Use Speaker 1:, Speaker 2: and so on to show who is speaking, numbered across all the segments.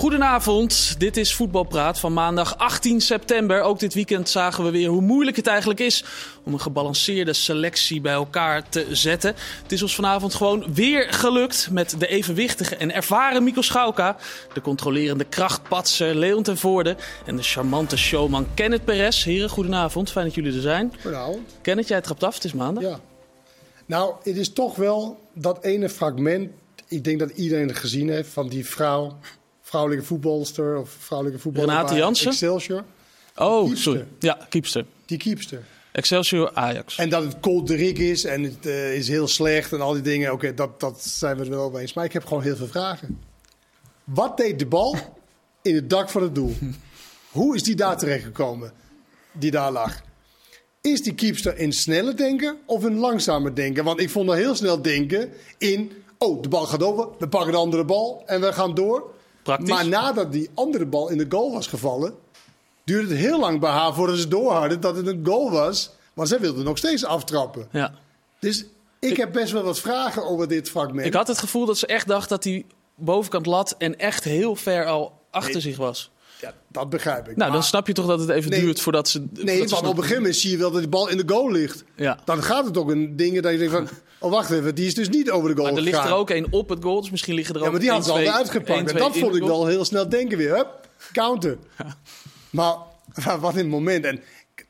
Speaker 1: Goedenavond, dit is Voetbalpraat van maandag 18 september. Ook dit weekend zagen we weer hoe moeilijk het eigenlijk is om een gebalanceerde selectie bij elkaar te zetten. Het is ons vanavond gewoon weer gelukt met de evenwichtige en ervaren Mikko Schauka, de controlerende krachtpatser Leon ten Voorde en de charmante showman Kenneth Perez. Heren, goedenavond, fijn dat jullie er zijn.
Speaker 2: Goedenavond.
Speaker 1: Kenneth, jij trapt af, het is maandag.
Speaker 2: Ja. Nou, het is toch wel dat ene fragment, ik denk dat iedereen het gezien heeft, van die vrouw, vrouwelijke voetbalster of vrouwelijke voetballer
Speaker 1: Renate Jansen?
Speaker 2: Excelsior.
Speaker 1: Oh, sorry. Ja, kiepster.
Speaker 2: Die keepster.
Speaker 1: Excelsior Ajax.
Speaker 2: En dat het kolderiek is en het eh, is heel slecht en al die dingen. Oké, dat, dat zijn we het wel over eens. Maar ik heb gewoon heel veel vragen. Wat deed de bal in het dak van het doel? Hoe is die daar terechtgekomen? Die daar lag. Is die keepster in snelle denken of in langzamer denken? Want ik vond er heel snel denken in... Oh, de bal gaat over, we pakken de andere bal en we gaan door.
Speaker 1: Praktisch.
Speaker 2: Maar nadat die andere bal in de goal was gevallen... duurde het heel lang bij haar voordat ze door hadden dat het een goal was. Maar zij wilde nog steeds aftrappen.
Speaker 1: Ja.
Speaker 2: Dus ik, heb best wel wat vragen over dit fragment.
Speaker 1: Ik had het gevoel dat ze echt dacht dat hij bovenkant lat en echt heel ver al achter
Speaker 2: Nee.
Speaker 1: zich was.
Speaker 2: Ja, dat begrijp ik.
Speaker 1: Nou, dan snap je toch dat het even
Speaker 2: Nee.
Speaker 1: duurt voordat ze.
Speaker 2: Nee, want op gegeven moment zie je wel dat die bal in de goal ligt.
Speaker 1: Ja.
Speaker 2: Dan gaat het ook in dingen dat je denkt van... Oh, wacht even, die is dus niet over de goal
Speaker 1: Maar er ligt er ook één op het goal, dus misschien liggen er ook.
Speaker 2: Ja, maar die had ze al
Speaker 1: 1, 2,
Speaker 2: uitgepakt.
Speaker 1: 1,
Speaker 2: En
Speaker 1: 2
Speaker 2: dat vond
Speaker 1: de
Speaker 2: ik wel heel snel denken weer. Hup, counter. Maar wat in het moment... En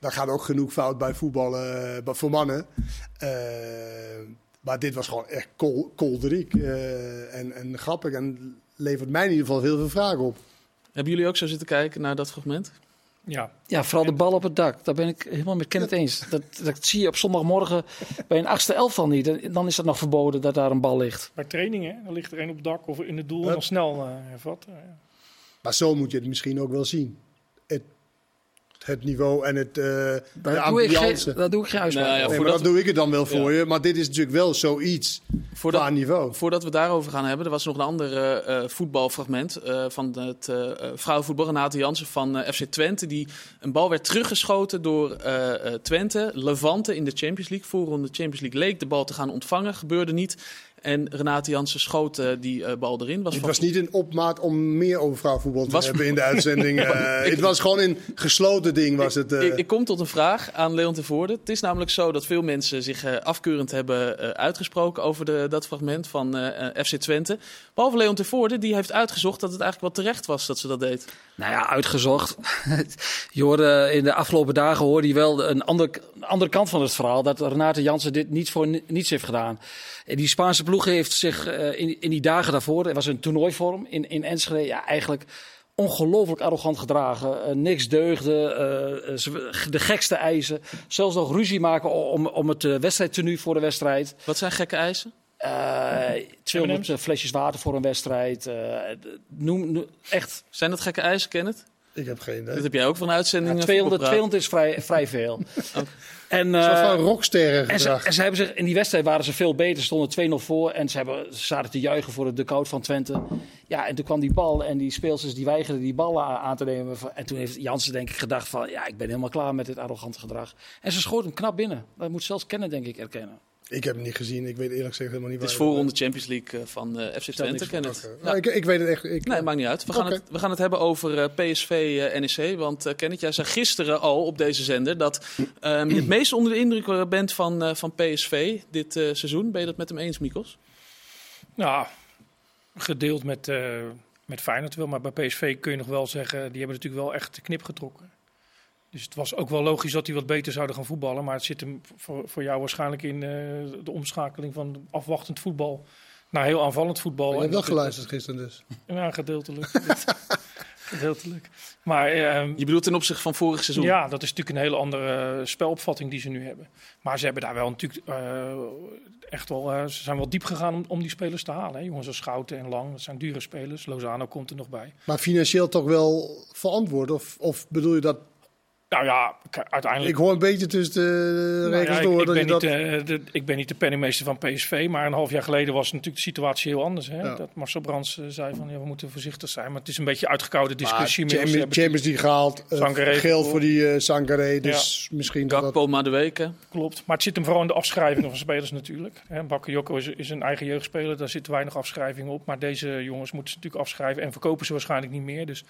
Speaker 2: daar gaat ook genoeg fout bij voetballen eh, voor mannen. Eh, maar dit was gewoon echt kol, kolderiek. eh, en, en grappig. En levert mij in ieder geval heel veel vragen op.
Speaker 1: Hebben jullie ook zo zitten kijken naar dat fragment?
Speaker 3: Ja,
Speaker 4: Ja, vooral de bal op het dak. Daar ben ik helemaal met Kenneth eens. Dat, dat zie je op zondagmorgen bij een achtste elftal niet. Dan- Dan is het nog verboden dat daar een bal ligt.
Speaker 3: bij trainingen, dan ligt er een op het dak of in het doel en dan snel eh hervatten. Ja.
Speaker 2: Maar zo moet je het misschien ook wel zien. Het, niveau en het, eh de
Speaker 4: Daar doe, ik
Speaker 2: ambiance.
Speaker 4: daar doe ik uitspraak
Speaker 1: Nou ja.
Speaker 2: Nee, maar dat doe ik het dan wel voor
Speaker 1: Ja.
Speaker 2: je. Maar dit is natuurlijk wel zoiets
Speaker 1: Voordat,
Speaker 2: qua niveau.
Speaker 1: voordat we daarover gaan hebben, er was nog een ander eh, eh, voetbalfragment eh, van het vrouwenvoetbal. Renate Jansen van eh, FC Twente. Die een bal werd teruggeschoten door eh, eh, Twente. Levante in de Champions League. Voorronde Champions League leek de bal te gaan ontvangen. Gebeurde niet. En Renate Jansen schoot eh, die eh, bal erin. Was
Speaker 2: Het was niet een opmaat om meer over vrouwenvoetbal te
Speaker 1: Was-
Speaker 2: hebben in de uitzending. Eh,
Speaker 1: Ik-
Speaker 2: het was gewoon een gesloten ding. Was het, eh.
Speaker 1: Ik, ik kom tot een vraag aan Leon ten Voorde. Het is namelijk zo dat veel mensen zich afkeurend hebben uitgesproken over de, dat fragment van FC Twente. Behalve Leon ten Voorde, die heeft uitgezocht dat het eigenlijk wel terecht was dat ze dat deed.
Speaker 4: Nou ja, uitgezocht. je hoorde in de afgelopen dagen hoorde je wel een, ander, andere kant van het verhaal. Dat Renate Jansen dit niet voor ni- niets heeft gedaan. Die Spaanse ploeg heeft zich eh, in, in die dagen daarvoor, er was een toernooivorm in, in Enschede, ja, eigenlijk ongelooflijk arrogant gedragen. Eh, niks deugde, eh, de gekste eisen. Zelfs nog ruzie maken om, om het wedstrijdtenu voor de wedstrijd.
Speaker 1: Wat zijn gekke eisen?
Speaker 4: Eh 200 flesjes water voor een wedstrijd. eh, noem, noem- echt.
Speaker 1: Zijn dat gekke eisen, Kenneth?
Speaker 2: ik heb geen idee.
Speaker 1: Dit heb jij ook van een uitzending.
Speaker 4: Ja,
Speaker 1: eh,
Speaker 4: 200,
Speaker 1: voetbalpraat.
Speaker 4: 200 is vrij, vrij veel. En,
Speaker 2: Het was
Speaker 4: eh,
Speaker 2: van rocksterren
Speaker 4: en, ze,
Speaker 2: gedrag.
Speaker 4: en ze hebben zich, in die wedstrijd waren ze veel beter, stonden 2-0 voor. En ze, hebben, ze zaten te juichen voor de dugout van Twente. Ja, en toen kwam die bal en die speelsters die weigerden die bal aan te nemen. En toen heeft Jansen denk ik gedacht van, ja, ik ben helemaal klaar met dit arrogante gedrag. En ze schoot hem knap binnen. Dat moet zelfs kennen, denk ik, erkennen.
Speaker 2: Ik heb het niet gezien. Ik weet eerlijk gezegd helemaal niet
Speaker 1: Dit is
Speaker 2: waar je
Speaker 1: voorronde Champions League eh, van eh, FC Twente, Kenneth.
Speaker 2: Oké.
Speaker 1: Ja.
Speaker 2: Nou, ik, ik weet het echt. Ik,
Speaker 1: Nee, maakt niet uit. We gaan, het, we gaan het hebben over eh, PSV eh, NEC. Want eh Kenneth, jij zei gisteren al op deze zender dat ehm, je het meest onder de indruk bent van, eh, van PSV dit eh, seizoen. Ben je dat met hem eens, Mikos?
Speaker 3: Nou, gedeeld met, eh met Feyenoord wel, maar bij PSV kun je nog wel zeggen, die hebben natuurlijk wel echt de knip getrokken. Dus het was ook wel logisch dat die wat beter zouden gaan voetballen. Maar het zit hem voor, voor jou waarschijnlijk in eh, de omschakeling van afwachtend voetbal naar heel aanvallend voetbal.
Speaker 2: je hebt wel geluisterd gisteren dus.
Speaker 3: Ja, gedeeltelijk. gedeeltelijk. Maar ehm,
Speaker 1: Je bedoelt ten opzichte van vorig seizoen?
Speaker 3: Ja, dat is natuurlijk een hele andere eh, spelopvatting die ze nu hebben. Maar ze hebben daar wel natuurlijk eh, echt wel, eh, ze zijn wel diep gegaan om, om die spelers te halen. Hè. Jongens als Schouten en Lang, dat zijn dure spelers. Lozano komt er nog bij.
Speaker 2: Maar financieel toch wel verantwoord? Of, of bedoel je dat
Speaker 3: Nou ja, uiteindelijk...
Speaker 2: Ik hoor een beetje tussen de
Speaker 3: Nou
Speaker 2: regels
Speaker 3: ik,
Speaker 2: door
Speaker 3: ik
Speaker 2: dat
Speaker 3: ben
Speaker 2: je dat...
Speaker 3: niet, eh, de, ik ben niet de penningmeester van PSV, maar een half jaar geleden was natuurlijk de situatie heel anders. Hè?
Speaker 2: Ja.
Speaker 3: Dat Marcel Brands eh, zei van ja, we moeten voorzichtig zijn. Maar het is een beetje uitgekoude
Speaker 2: Maar
Speaker 3: discussie. inmiddels.
Speaker 2: Champions,
Speaker 3: Ze hebben-
Speaker 2: Champions League gehaald, eh,
Speaker 3: Sangaré
Speaker 2: geld voor die eh Sangaré, dus misschien dat dat...
Speaker 1: Gakpo maar de weken.
Speaker 3: Klopt, maar het zit hem vooral in de afschrijvingen van spelers natuurlijk. Hè, Bakayoko is, is een eigen jeugdspeler, daar zitten weinig afschrijvingen op. Maar deze jongens moeten ze natuurlijk afschrijven en verkopen ze waarschijnlijk niet meer. Dus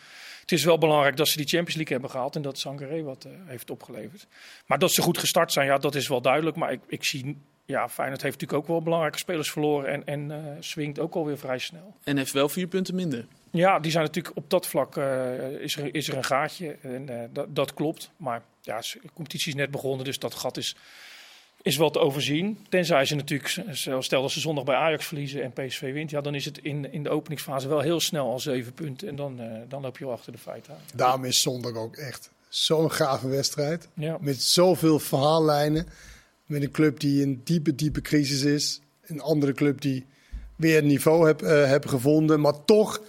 Speaker 3: het is wel belangrijk dat ze die Champions League hebben gehaald en dat Sangaré wat eh, heeft opgeleverd. Maar dat ze goed gestart zijn, ja, dat is wel duidelijk. Maar ik, ik zie, ja, Feyenoord heeft natuurlijk ook wel belangrijke spelers verloren en, en eh, swingt ook alweer vrij snel.
Speaker 1: En heeft wel vier punten minder.
Speaker 3: Ja, die zijn natuurlijk op dat vlak eh, is, er, is er een gaatje. En dat, dat klopt. Maar ja, de competitie is net begonnen, dus dat gat is, is wel te overzien. Tenzij ze natuurlijk, stel dat ze zondag bij Ajax verliezen en PSV wint, ja, dan is het in, in de openingsfase wel heel snel al zeven punten. En dan, eh, dan loop je wel achter de feiten aan.
Speaker 2: Daarom is zondag ook echt zo'n gave wedstrijd.
Speaker 3: Ja.
Speaker 2: Met zoveel verhaallijnen. Met een club die in diepe, diepe crisis is. Een andere club die weer het niveau heb, eh, hebben gevonden. Maar toch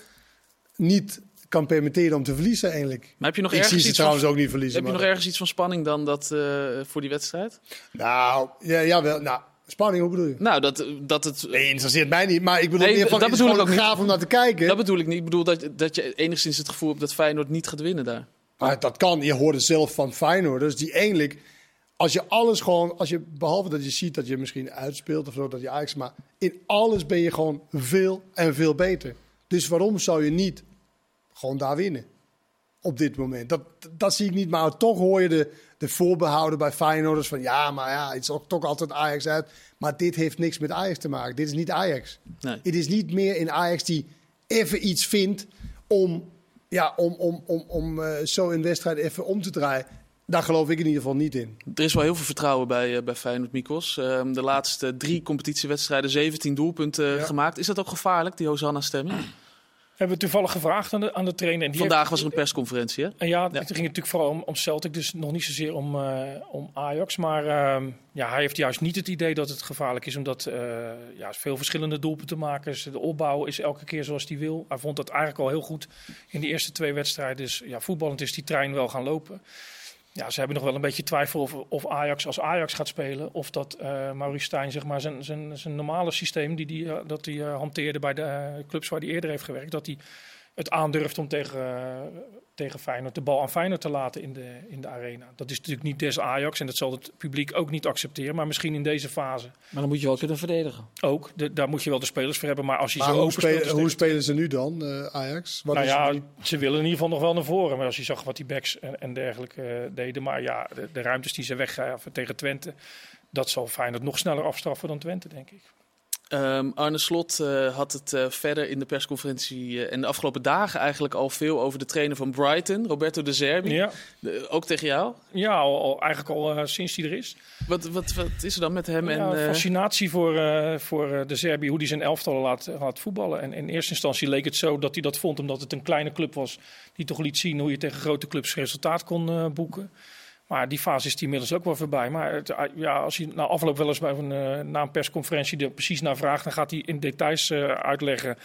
Speaker 2: niet kan permitteren om te verliezen eigenlijk.
Speaker 1: Maar heb je nog
Speaker 2: Ik zie
Speaker 1: ergens
Speaker 2: ze
Speaker 1: iets
Speaker 2: trouwens
Speaker 1: van,
Speaker 2: ook niet verliezen.
Speaker 1: heb je nog ergens iets van spanning dan dat eh, voor die wedstrijd?
Speaker 2: Nou, ja, jawel. Nou, spanning, hoe bedoel je?
Speaker 1: Nou, dat, dat het.
Speaker 2: Nee, interesseert mij niet. Maar ik bedoel
Speaker 1: Nee,
Speaker 2: meer van,
Speaker 1: dat bedoel ik ook niet.
Speaker 2: gaaf om naar te kijken.
Speaker 1: Dat bedoel ik niet. Ik bedoel dat, dat je enigszins het gevoel hebt dat Feyenoord niet gaat winnen daar.
Speaker 2: Maar dat kan. Je hoorde zelf van Feyenoorders die eigenlijk... Als je alles gewoon... Als je, behalve dat je ziet dat je misschien uitspeelt of zo, dat je Ajax... Maar in alles ben je gewoon veel en veel beter. Dus waarom zou je niet gewoon daar winnen? Op dit moment. Dat, dat zie ik niet. Maar toch hoor je de, de voorbehouden bij Feyenoorders van... Ja, maar ja, het is ook toch altijd Ajax uit. Maar dit heeft niks met Ajax te maken. Dit is niet Ajax.
Speaker 1: Nee.
Speaker 2: Het is niet meer in Ajax die even iets vindt om, ja, om, om, om, om eh, zo een wedstrijd even om te draaien. Daar geloof ik in ieder geval niet in.
Speaker 1: Er is wel heel veel vertrouwen bij, eh, bij Feyenoord Mikos. Ehm, de laatste drie competitiewedstrijden 17 doelpunten
Speaker 2: Ja.
Speaker 1: gemaakt. Is dat ook gevaarlijk, die Hosanna-stemming?
Speaker 3: Hebben we toevallig gevraagd aan de, aan de trainer. En die
Speaker 1: Vandaag
Speaker 3: heeft-
Speaker 1: was er een persconferentie, hè?
Speaker 3: En ja,
Speaker 1: Ja.
Speaker 3: het ging natuurlijk vooral om, om Celtic, dus nog niet zozeer om, eh, om Ajax. Maar ehm, ja, hij heeft juist niet het idee dat het gevaarlijk is, omdat eh ja, veel verschillende doelpunten maken. De opbouw is elke keer zoals hij wil. Hij vond dat eigenlijk al heel goed in de eerste twee wedstrijden. Dus ja, voetballend is die trein wel gaan lopen. Ja, ze hebben nog wel een beetje twijfel of, of Ajax als Ajax gaat spelen. Of dat eh Maurice Stijn, zeg maar, zijn, zijn, zijn normale systeem die, die, eh, dat hij eh, hanteerde bij de clubs waar hij eerder heeft gewerkt. Dat hij het aandurft om tegen, tegen Feyenoord de bal aan Feyenoord te laten in de, in de arena. Dat is natuurlijk niet des Ajax en dat zal het publiek ook niet accepteren. Maar misschien in deze fase
Speaker 4: Maar dan moet je wel kunnen verdedigen.
Speaker 3: ook. De, daar moet je wel de spelers voor hebben. Maar als je
Speaker 2: Maar
Speaker 3: zo
Speaker 2: hoe,
Speaker 3: speelt...
Speaker 2: spelen, hoe ze nu dan, eh, Ajax? Wat
Speaker 3: nou
Speaker 2: is
Speaker 3: ja,
Speaker 2: die-
Speaker 3: ze willen in ieder geval nog wel naar voren. Maar als je zag wat die backs en, en dergelijke eh, deden. Maar ja, de, de ruimtes die ze weggaven tegen Twente... dat zal Feyenoord nog sneller afstraffen dan Twente, denk ik.
Speaker 1: Ehm, Arne Slot eh, had het eh, verder in de persconferentie eh, en de afgelopen dagen eigenlijk al veel over de trainer van Brighton, Roberto De Zerbi.
Speaker 3: Ja,
Speaker 1: De- ook tegen jou.
Speaker 3: ja al, al- eigenlijk al eh, sinds die er is.
Speaker 1: Wat, wat, wat is er dan met hem?
Speaker 3: Ja,
Speaker 1: en, eh,
Speaker 3: fascinatie voor, eh, voor eh, de Serbië, hoe hij zijn elftal laat, laat voetballen. En in eerste instantie leek het zo dat hij dat vond, omdat het een kleine club was. Die toch liet zien hoe je tegen grote clubs resultaat kon eh, boeken. Maar die fase is die inmiddels ook wel voorbij. Maar ah, ja, als je na afloop wel eens bij een, eh, na een persconferentie er precies naar vraagt, dan gaat hij in details eh, uitleggen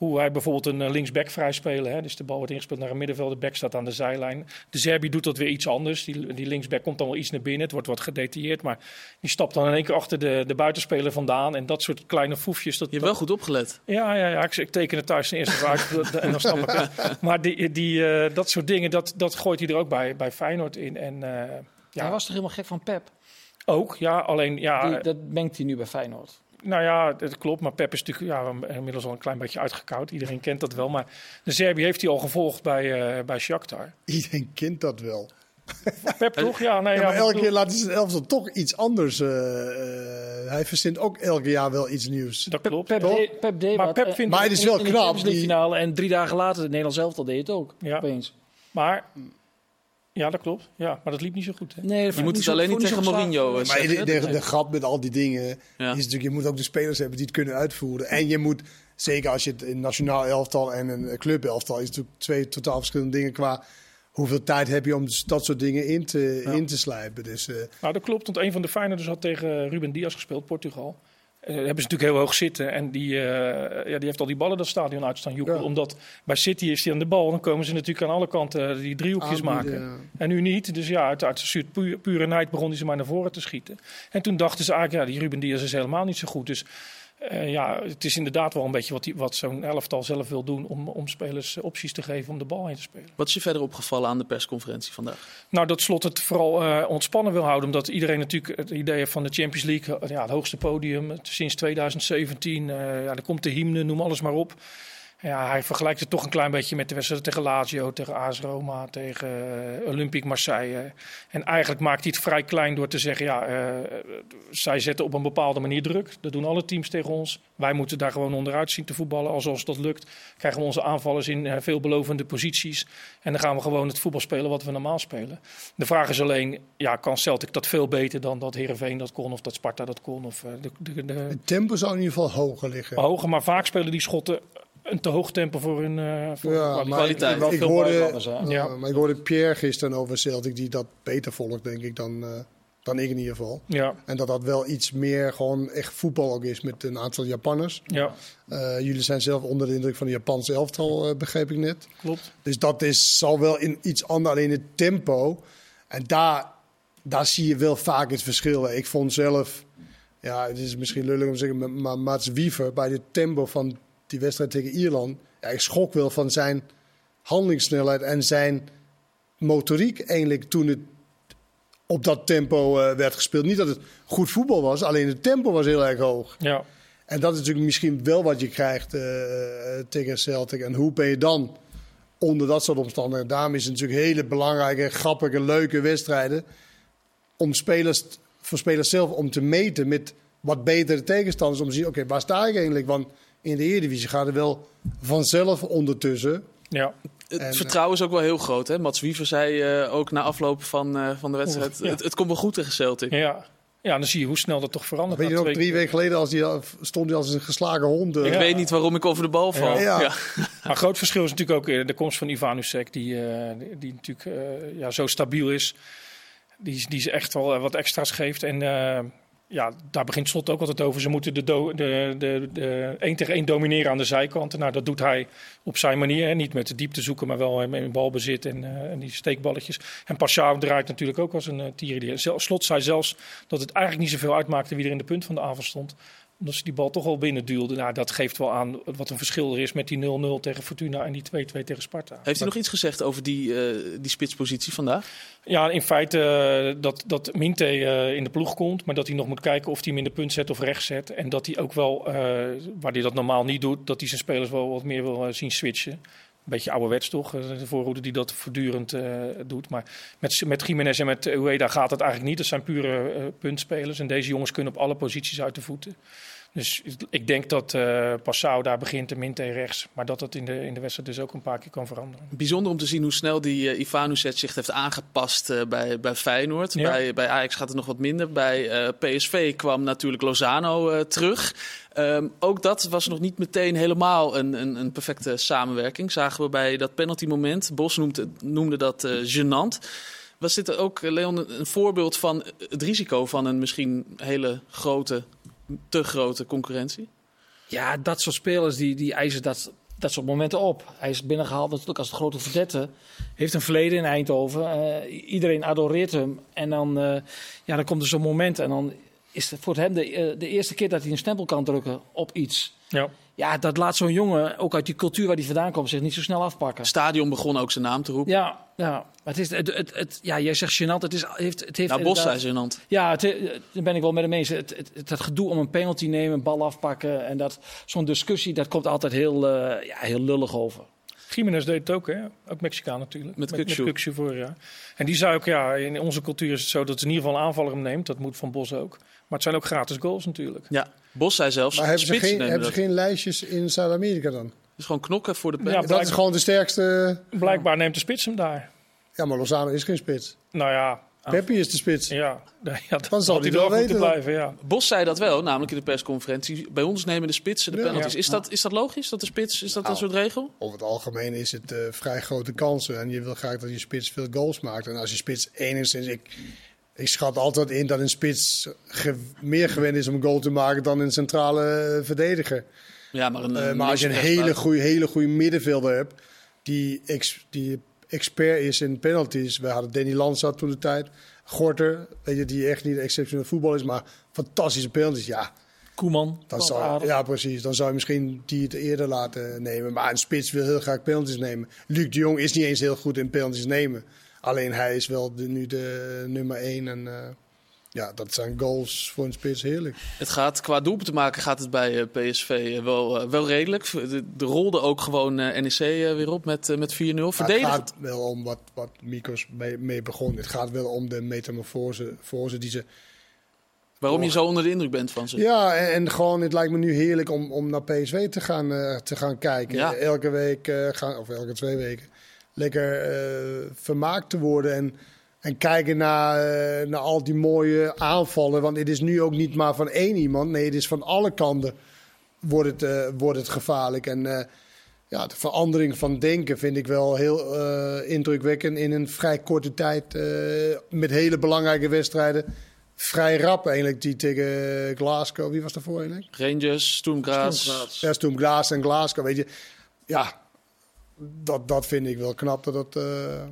Speaker 3: hoe hij bijvoorbeeld een eh, linksback vrij spelen. Hè? Dus de bal wordt ingespeeld naar een middenveld, de back staat aan de zijlijn. De Serbië doet dat weer iets anders. Die, die linksback komt dan wel iets naar binnen. Het wordt wat gedetailleerd, maar die stapt dan in één keer achter de, de buitenspeler vandaan. En dat soort kleine foefjes. Dat,
Speaker 1: je hebt wel goed opgelet.
Speaker 3: ja, ja, ja. Ik, ik teken het thuis ten eerste dat- en dan snap ik het. Maar die, die, eh, dat soort dingen, dat, dat gooit hij er ook bij, bij Feyenoord in. En eh,
Speaker 4: Hij
Speaker 3: ja,
Speaker 4: was toch helemaal gek van Pep?
Speaker 3: ook. Ja, alleen ja,
Speaker 4: Die, dat mengt hij nu bij Feyenoord.
Speaker 3: Nou ja, dat klopt. Maar Pep is natuurlijk ja, inmiddels al een klein beetje uitgekoud. Iedereen kent dat wel. Maar de Serbië heeft hij al gevolgd bij, eh bij Shakhtar.
Speaker 2: Iedereen kent dat wel.
Speaker 3: Pep toch? Ja, nee,
Speaker 2: Ja, elke
Speaker 3: bedoel-
Speaker 2: keer laat hij zijn elftal toch iets anders. eh, eh, hij verzint ook elke jaar wel iets nieuws.
Speaker 3: Dat klopt.
Speaker 4: Pep, deed- Pep deed
Speaker 3: Maar Pep vindt-
Speaker 2: Maar het is wel
Speaker 4: in de
Speaker 2: knap, die-
Speaker 4: finale en drie dagen later, het Nederlands elftal deed het ook.
Speaker 3: Ja.
Speaker 4: Opeens.
Speaker 3: Maar, ja, dat klopt. Ja, maar dat liep niet zo goed. Hè?
Speaker 4: Nee,
Speaker 1: Je moet het alleen niet tegen Mourinho eh,
Speaker 2: Maar
Speaker 1: zeggen.
Speaker 2: de, de, grap met al die dingen
Speaker 1: Ja.
Speaker 2: is natuurlijk, je moet ook de spelers hebben die het kunnen uitvoeren. En je moet, zeker als je het een nationaal elftal en een clubelftal, is natuurlijk twee totaal verschillende dingen qua hoeveel tijd heb je om dus dat soort dingen in te,
Speaker 3: Ja.
Speaker 2: in te slijpen. Dus eh,
Speaker 3: Nou, dat klopt, want een van de Feyenoorders had tegen Ruben Diaz gespeeld, Portugal. Eh, hebben ze natuurlijk heel hoog zitten. En die, eh, ja, die heeft al die ballen dat stadion uit staan joeken.
Speaker 2: Ja.
Speaker 3: Omdat bij City is hij aan de bal. Dan komen ze natuurlijk aan alle kanten die driehoekjes
Speaker 2: Aanbieden,
Speaker 3: maken.
Speaker 2: ja.
Speaker 3: En nu niet. Dus ja, uit, uit pure nijd begon hij ze maar naar voren te schieten. En toen dachten ze eigenlijk, ja, die Ruben Diaz is helemaal niet zo goed. Dus eh, ja, het is inderdaad wel een beetje wat, die- wat zo'n elftal zelf wil doen. Om, om spelers eh, opties te geven om de bal heen te spelen.
Speaker 1: Wat is je verder opgevallen aan de persconferentie vandaag?
Speaker 3: Nou, dat Slot het vooral eh, ontspannen wil houden. Omdat iedereen natuurlijk het idee heeft van de Champions League. Ja, het hoogste podium sinds 2017. eh ja, er komt de hymne, noem alles maar op. Ja, hij vergelijkt het toch een klein beetje met de wedstrijd tegen Lazio, tegen AS Roma, tegen eh, Olympique Marseille. En eigenlijk maakt hij het vrij klein door te zeggen, ja, eh, zij zetten op een bepaalde manier druk. Dat doen alle teams tegen ons. Wij moeten daar gewoon onderuit zien te voetballen. Als ons dat lukt, krijgen we onze aanvallers in eh, veelbelovende posities. En dan gaan we gewoon het voetbal spelen wat we normaal spelen. De vraag is alleen, ja, kan Celtic dat veel beter dan dat Herenveen dat kon of dat Sparta dat kon? Of de, de, de,
Speaker 2: Het tempo zou in ieder geval hoger liggen.
Speaker 3: hoger, maar vaak spelen die schotten een te hoog tempo voor hun eh, voor
Speaker 2: Ja,
Speaker 3: kwaliteit.
Speaker 2: maar. Ik,
Speaker 4: Wel
Speaker 2: ik
Speaker 4: veel
Speaker 2: hoorde, uh,
Speaker 3: Ja.
Speaker 2: maar ik hoorde Pierre gisteren over Celtic die dat beter volgt, denk ik, dan, eh, dan ik in ieder geval.
Speaker 3: Ja,
Speaker 2: En dat dat wel iets meer gewoon echt voetbal ook is met een aantal Japanners.
Speaker 3: ja,
Speaker 2: Eh, jullie zijn zelf onder de indruk van de Japanse elftal, eh, begreep ik net.
Speaker 3: klopt.
Speaker 2: Dus dat is, zal wel in iets anders, alleen het tempo. En daar, daar zie je wel vaak het verschil. Ik vond zelf, ja, het is misschien lullig om te zeggen, maar Mats Wiever bij het tempo van die wedstrijd tegen Ierland. Ja, ik schrok wel van zijn handelingssnelheid en zijn motoriek eigenlijk toen het op dat tempo eh, werd gespeeld. Niet dat het goed voetbal was, alleen het tempo was heel erg hoog.
Speaker 3: Ja,
Speaker 2: En dat is natuurlijk misschien wel wat je krijgt eh, tegen Celtic. En hoe ben je dan onder dat soort omstandigheden? Daarom is het natuurlijk hele belangrijke, grappige, leuke wedstrijden. Om spelers, voor spelers zelf om te meten met wat betere tegenstanders. Om te zien, oké, waar sta ik eigenlijk? Want in de Eredivisie gaat er wel vanzelf ondertussen.
Speaker 3: ja.
Speaker 1: Het
Speaker 2: En,
Speaker 1: vertrouwen is ook wel heel groot. Hè? Mats Wiever zei eh, ook na afloop van, eh, van de wedstrijd...
Speaker 3: Ja.
Speaker 1: Het, het komt wel goed tegen Celtic.
Speaker 3: ja. Ja, dan zie je hoe snel dat toch verandert.
Speaker 2: Weet je nog, drie weken geleden als die, al- stond hij als een geslagen hond. eh,
Speaker 1: Ik
Speaker 3: Ja.
Speaker 1: weet niet waarom ik over de bal val.
Speaker 2: Ja.
Speaker 1: Ja.
Speaker 3: Maar groot verschil is natuurlijk ook eh, de komst van Ivan Usek, die, eh, die, die natuurlijk eh, ja, zo stabiel is. Die, die ze echt wel eh, wat extra's geeft. En eh, ja, daar begint Slot ook altijd over. Ze moeten de, de, de, de 1 tegen 1 domineren aan de zijkanten. Nou, dat doet hij op zijn manier. Hè. Niet met de diepte zoeken, maar wel met een balbezit en, eh, en die steekballetjes. En Pashao draait natuurlijk ook als een uh, Slot zei zelfs dat het eigenlijk niet zoveel uitmaakte wie er in de punt van de avond stond omdat ze die bal toch al binnen duwden. Nou, dat geeft wel aan wat een verschil er is met die 0-0 tegen Fortuna en die 2-2 tegen Sparta.
Speaker 1: Heeft hij nog iets gezegd over die, eh, die spitspositie vandaag?
Speaker 3: Ja, in feite eh, dat, dat Minte eh, in de ploeg komt, maar dat hij nog moet kijken of hij hem in de punt zet of rechts zet. En dat hij ook wel, waar hij dat normaal niet doet, dat hij zijn spelers wel wat meer wil zien switchen. Een beetje ouderwets toch, de voorhoede die dat voortdurend doet. Maar met, met Jiménez en met Ueda gaat het eigenlijk niet. Dat zijn pure puntspelers en deze jongens kunnen op alle posities uit de voeten. Dus ik denk dat eh Passau daar begint en Minte rechts. Maar dat dat in de, in de wedstrijd dus ook een paar keer kan veranderen.
Speaker 1: Bijzonder om te zien hoe snel die uh, Ivanusec zich heeft aangepast uh, bij, bij Feyenoord.
Speaker 3: Ja.
Speaker 1: Bij, bij Ajax gaat het nog wat minder. Bij uh, PSV kwam natuurlijk Lozano terug. Um, ook dat was nog niet meteen helemaal een, een, een, perfecte samenwerking. Zagen we bij dat penaltymoment. Bos noemde, noemde dat gênant. Was dit ook, Leon, een voorbeeld van het risico van een misschien hele grote, te grote concurrentie?
Speaker 4: Ja, dat soort spelers die, die eisen dat, dat soort momenten op. Hij is binnengehaald natuurlijk als de grote verdette. Heeft een verleden in Eindhoven. Uh, iedereen adoreert hem. En dan, uh, ja, dan komt er zo'n moment en dan is het voor hem de, uh, de eerste keer dat hij een stempel kan drukken op iets.
Speaker 3: Ja.
Speaker 4: Ja, dat laat zo'n jongen, ook uit die cultuur waar hij vandaan komt, zich niet zo snel afpakken.
Speaker 1: Stadion begon ook zijn naam te roepen.
Speaker 4: Ja, ja. Het is, het, het, het, ja jij zegt gênant. Het, is, heeft, het heeft
Speaker 1: nou, Bos zei gênant.
Speaker 4: Ja, het, daar ben ik wel met hem eens. Het, het, het, het gedoe om een penalty nemen, bal afpakken en dat zo'n discussie, dat komt altijd heel, uh, ja, heel lullig over.
Speaker 3: Jiménez deed het ook, hè? Ook Mexicaan natuurlijk.
Speaker 1: Met,
Speaker 3: met vorig jaar. En die zei ook, ja, in onze cultuur is het zo dat ze in ieder geval een aanvaller hem neemt. Dat moet Van Bos ook. Maar het zijn ook gratis goals natuurlijk.
Speaker 1: Ja, Bos zei zelfs.
Speaker 2: Maar hebben ze, geen, hebben ze geen lijstjes in Zuid-Amerika dan?
Speaker 1: Dus gewoon knokken voor de pen.
Speaker 2: Ja, dat is gewoon de sterkste.
Speaker 3: Blijkbaar neemt de spits hem daar.
Speaker 2: Ja, maar Lozano is geen spits.
Speaker 3: Nou ja.
Speaker 2: Peppi is de spits.
Speaker 3: Ja, ja
Speaker 2: dan zal hij wel weten.
Speaker 3: Blijven, ja.
Speaker 1: Bos zei dat wel, namelijk in de persconferentie. Bij ons nemen de spitsen de ja, penalties. Ja. Is, dat, is dat logisch, dat de spits, is dat nou, een soort regel?
Speaker 2: Over het algemeen is het uh, vrij grote kansen. En je wil graag dat je spits veel goals maakt. En als je spits enigszins... Ik, ik schat altijd in dat een spits ge- meer gewend is om een goal te maken dan een centrale eh, verdediger.
Speaker 1: Ja, maar, een,
Speaker 2: Eh,
Speaker 1: een
Speaker 2: maar als je een hele goede, hele goede middenvelder hebt, die, ex, die expert is in penalties. We hadden Danny Lanza toen de tijd. Gorter, weet je, die echt niet exceptioneel voetbal is, maar fantastische penalties. Ja,
Speaker 4: Koeman.
Speaker 2: dan zou, ja, precies. Dan zou je misschien die het eerder laten nemen. Maar een spits wil heel graag penalties nemen. Luc de Jong is niet eens heel goed in penalties nemen. Alleen hij is wel de, nu de nummer één. En eh, ja, dat zijn goals voor een spits heerlijk.
Speaker 1: Het gaat qua doelpunten maken gaat het bij eh, PSV eh, wel, wel redelijk. De, de rolde ook gewoon NEC weer op met, met 4-0.
Speaker 2: Maar het gaat wel om wat, wat Mikos mee, mee begon. Het gaat wel om de metamorfose voor ze die ze
Speaker 1: Waarom je zo onder de indruk bent van ze.
Speaker 2: Ja, en, en gewoon, het lijkt me nu heerlijk om, om naar PSV te gaan, te gaan kijken.
Speaker 1: Ja.
Speaker 2: Elke week, gaan, of elke twee weken, lekker eh, vermaakt te worden. En, en kijken naar, eh, naar al die mooie aanvallen. Want het is nu ook niet maar van één iemand. Nee, het is van alle kanten wordt het, eh, wordt het gevaarlijk. En eh, ja, de verandering van denken vind ik wel heel eh, indrukwekkend. In een vrij korte tijd, eh, met hele belangrijke wedstrijden vrij rap eigenlijk die tegen Glasgow. Wie was daarvoor eigenlijk?
Speaker 1: Rangers, Stoemgraas.
Speaker 2: Ja, toen Glaas en Glasgow, weet je. Ja, dat, dat vind ik wel knap. Dat dat, eh,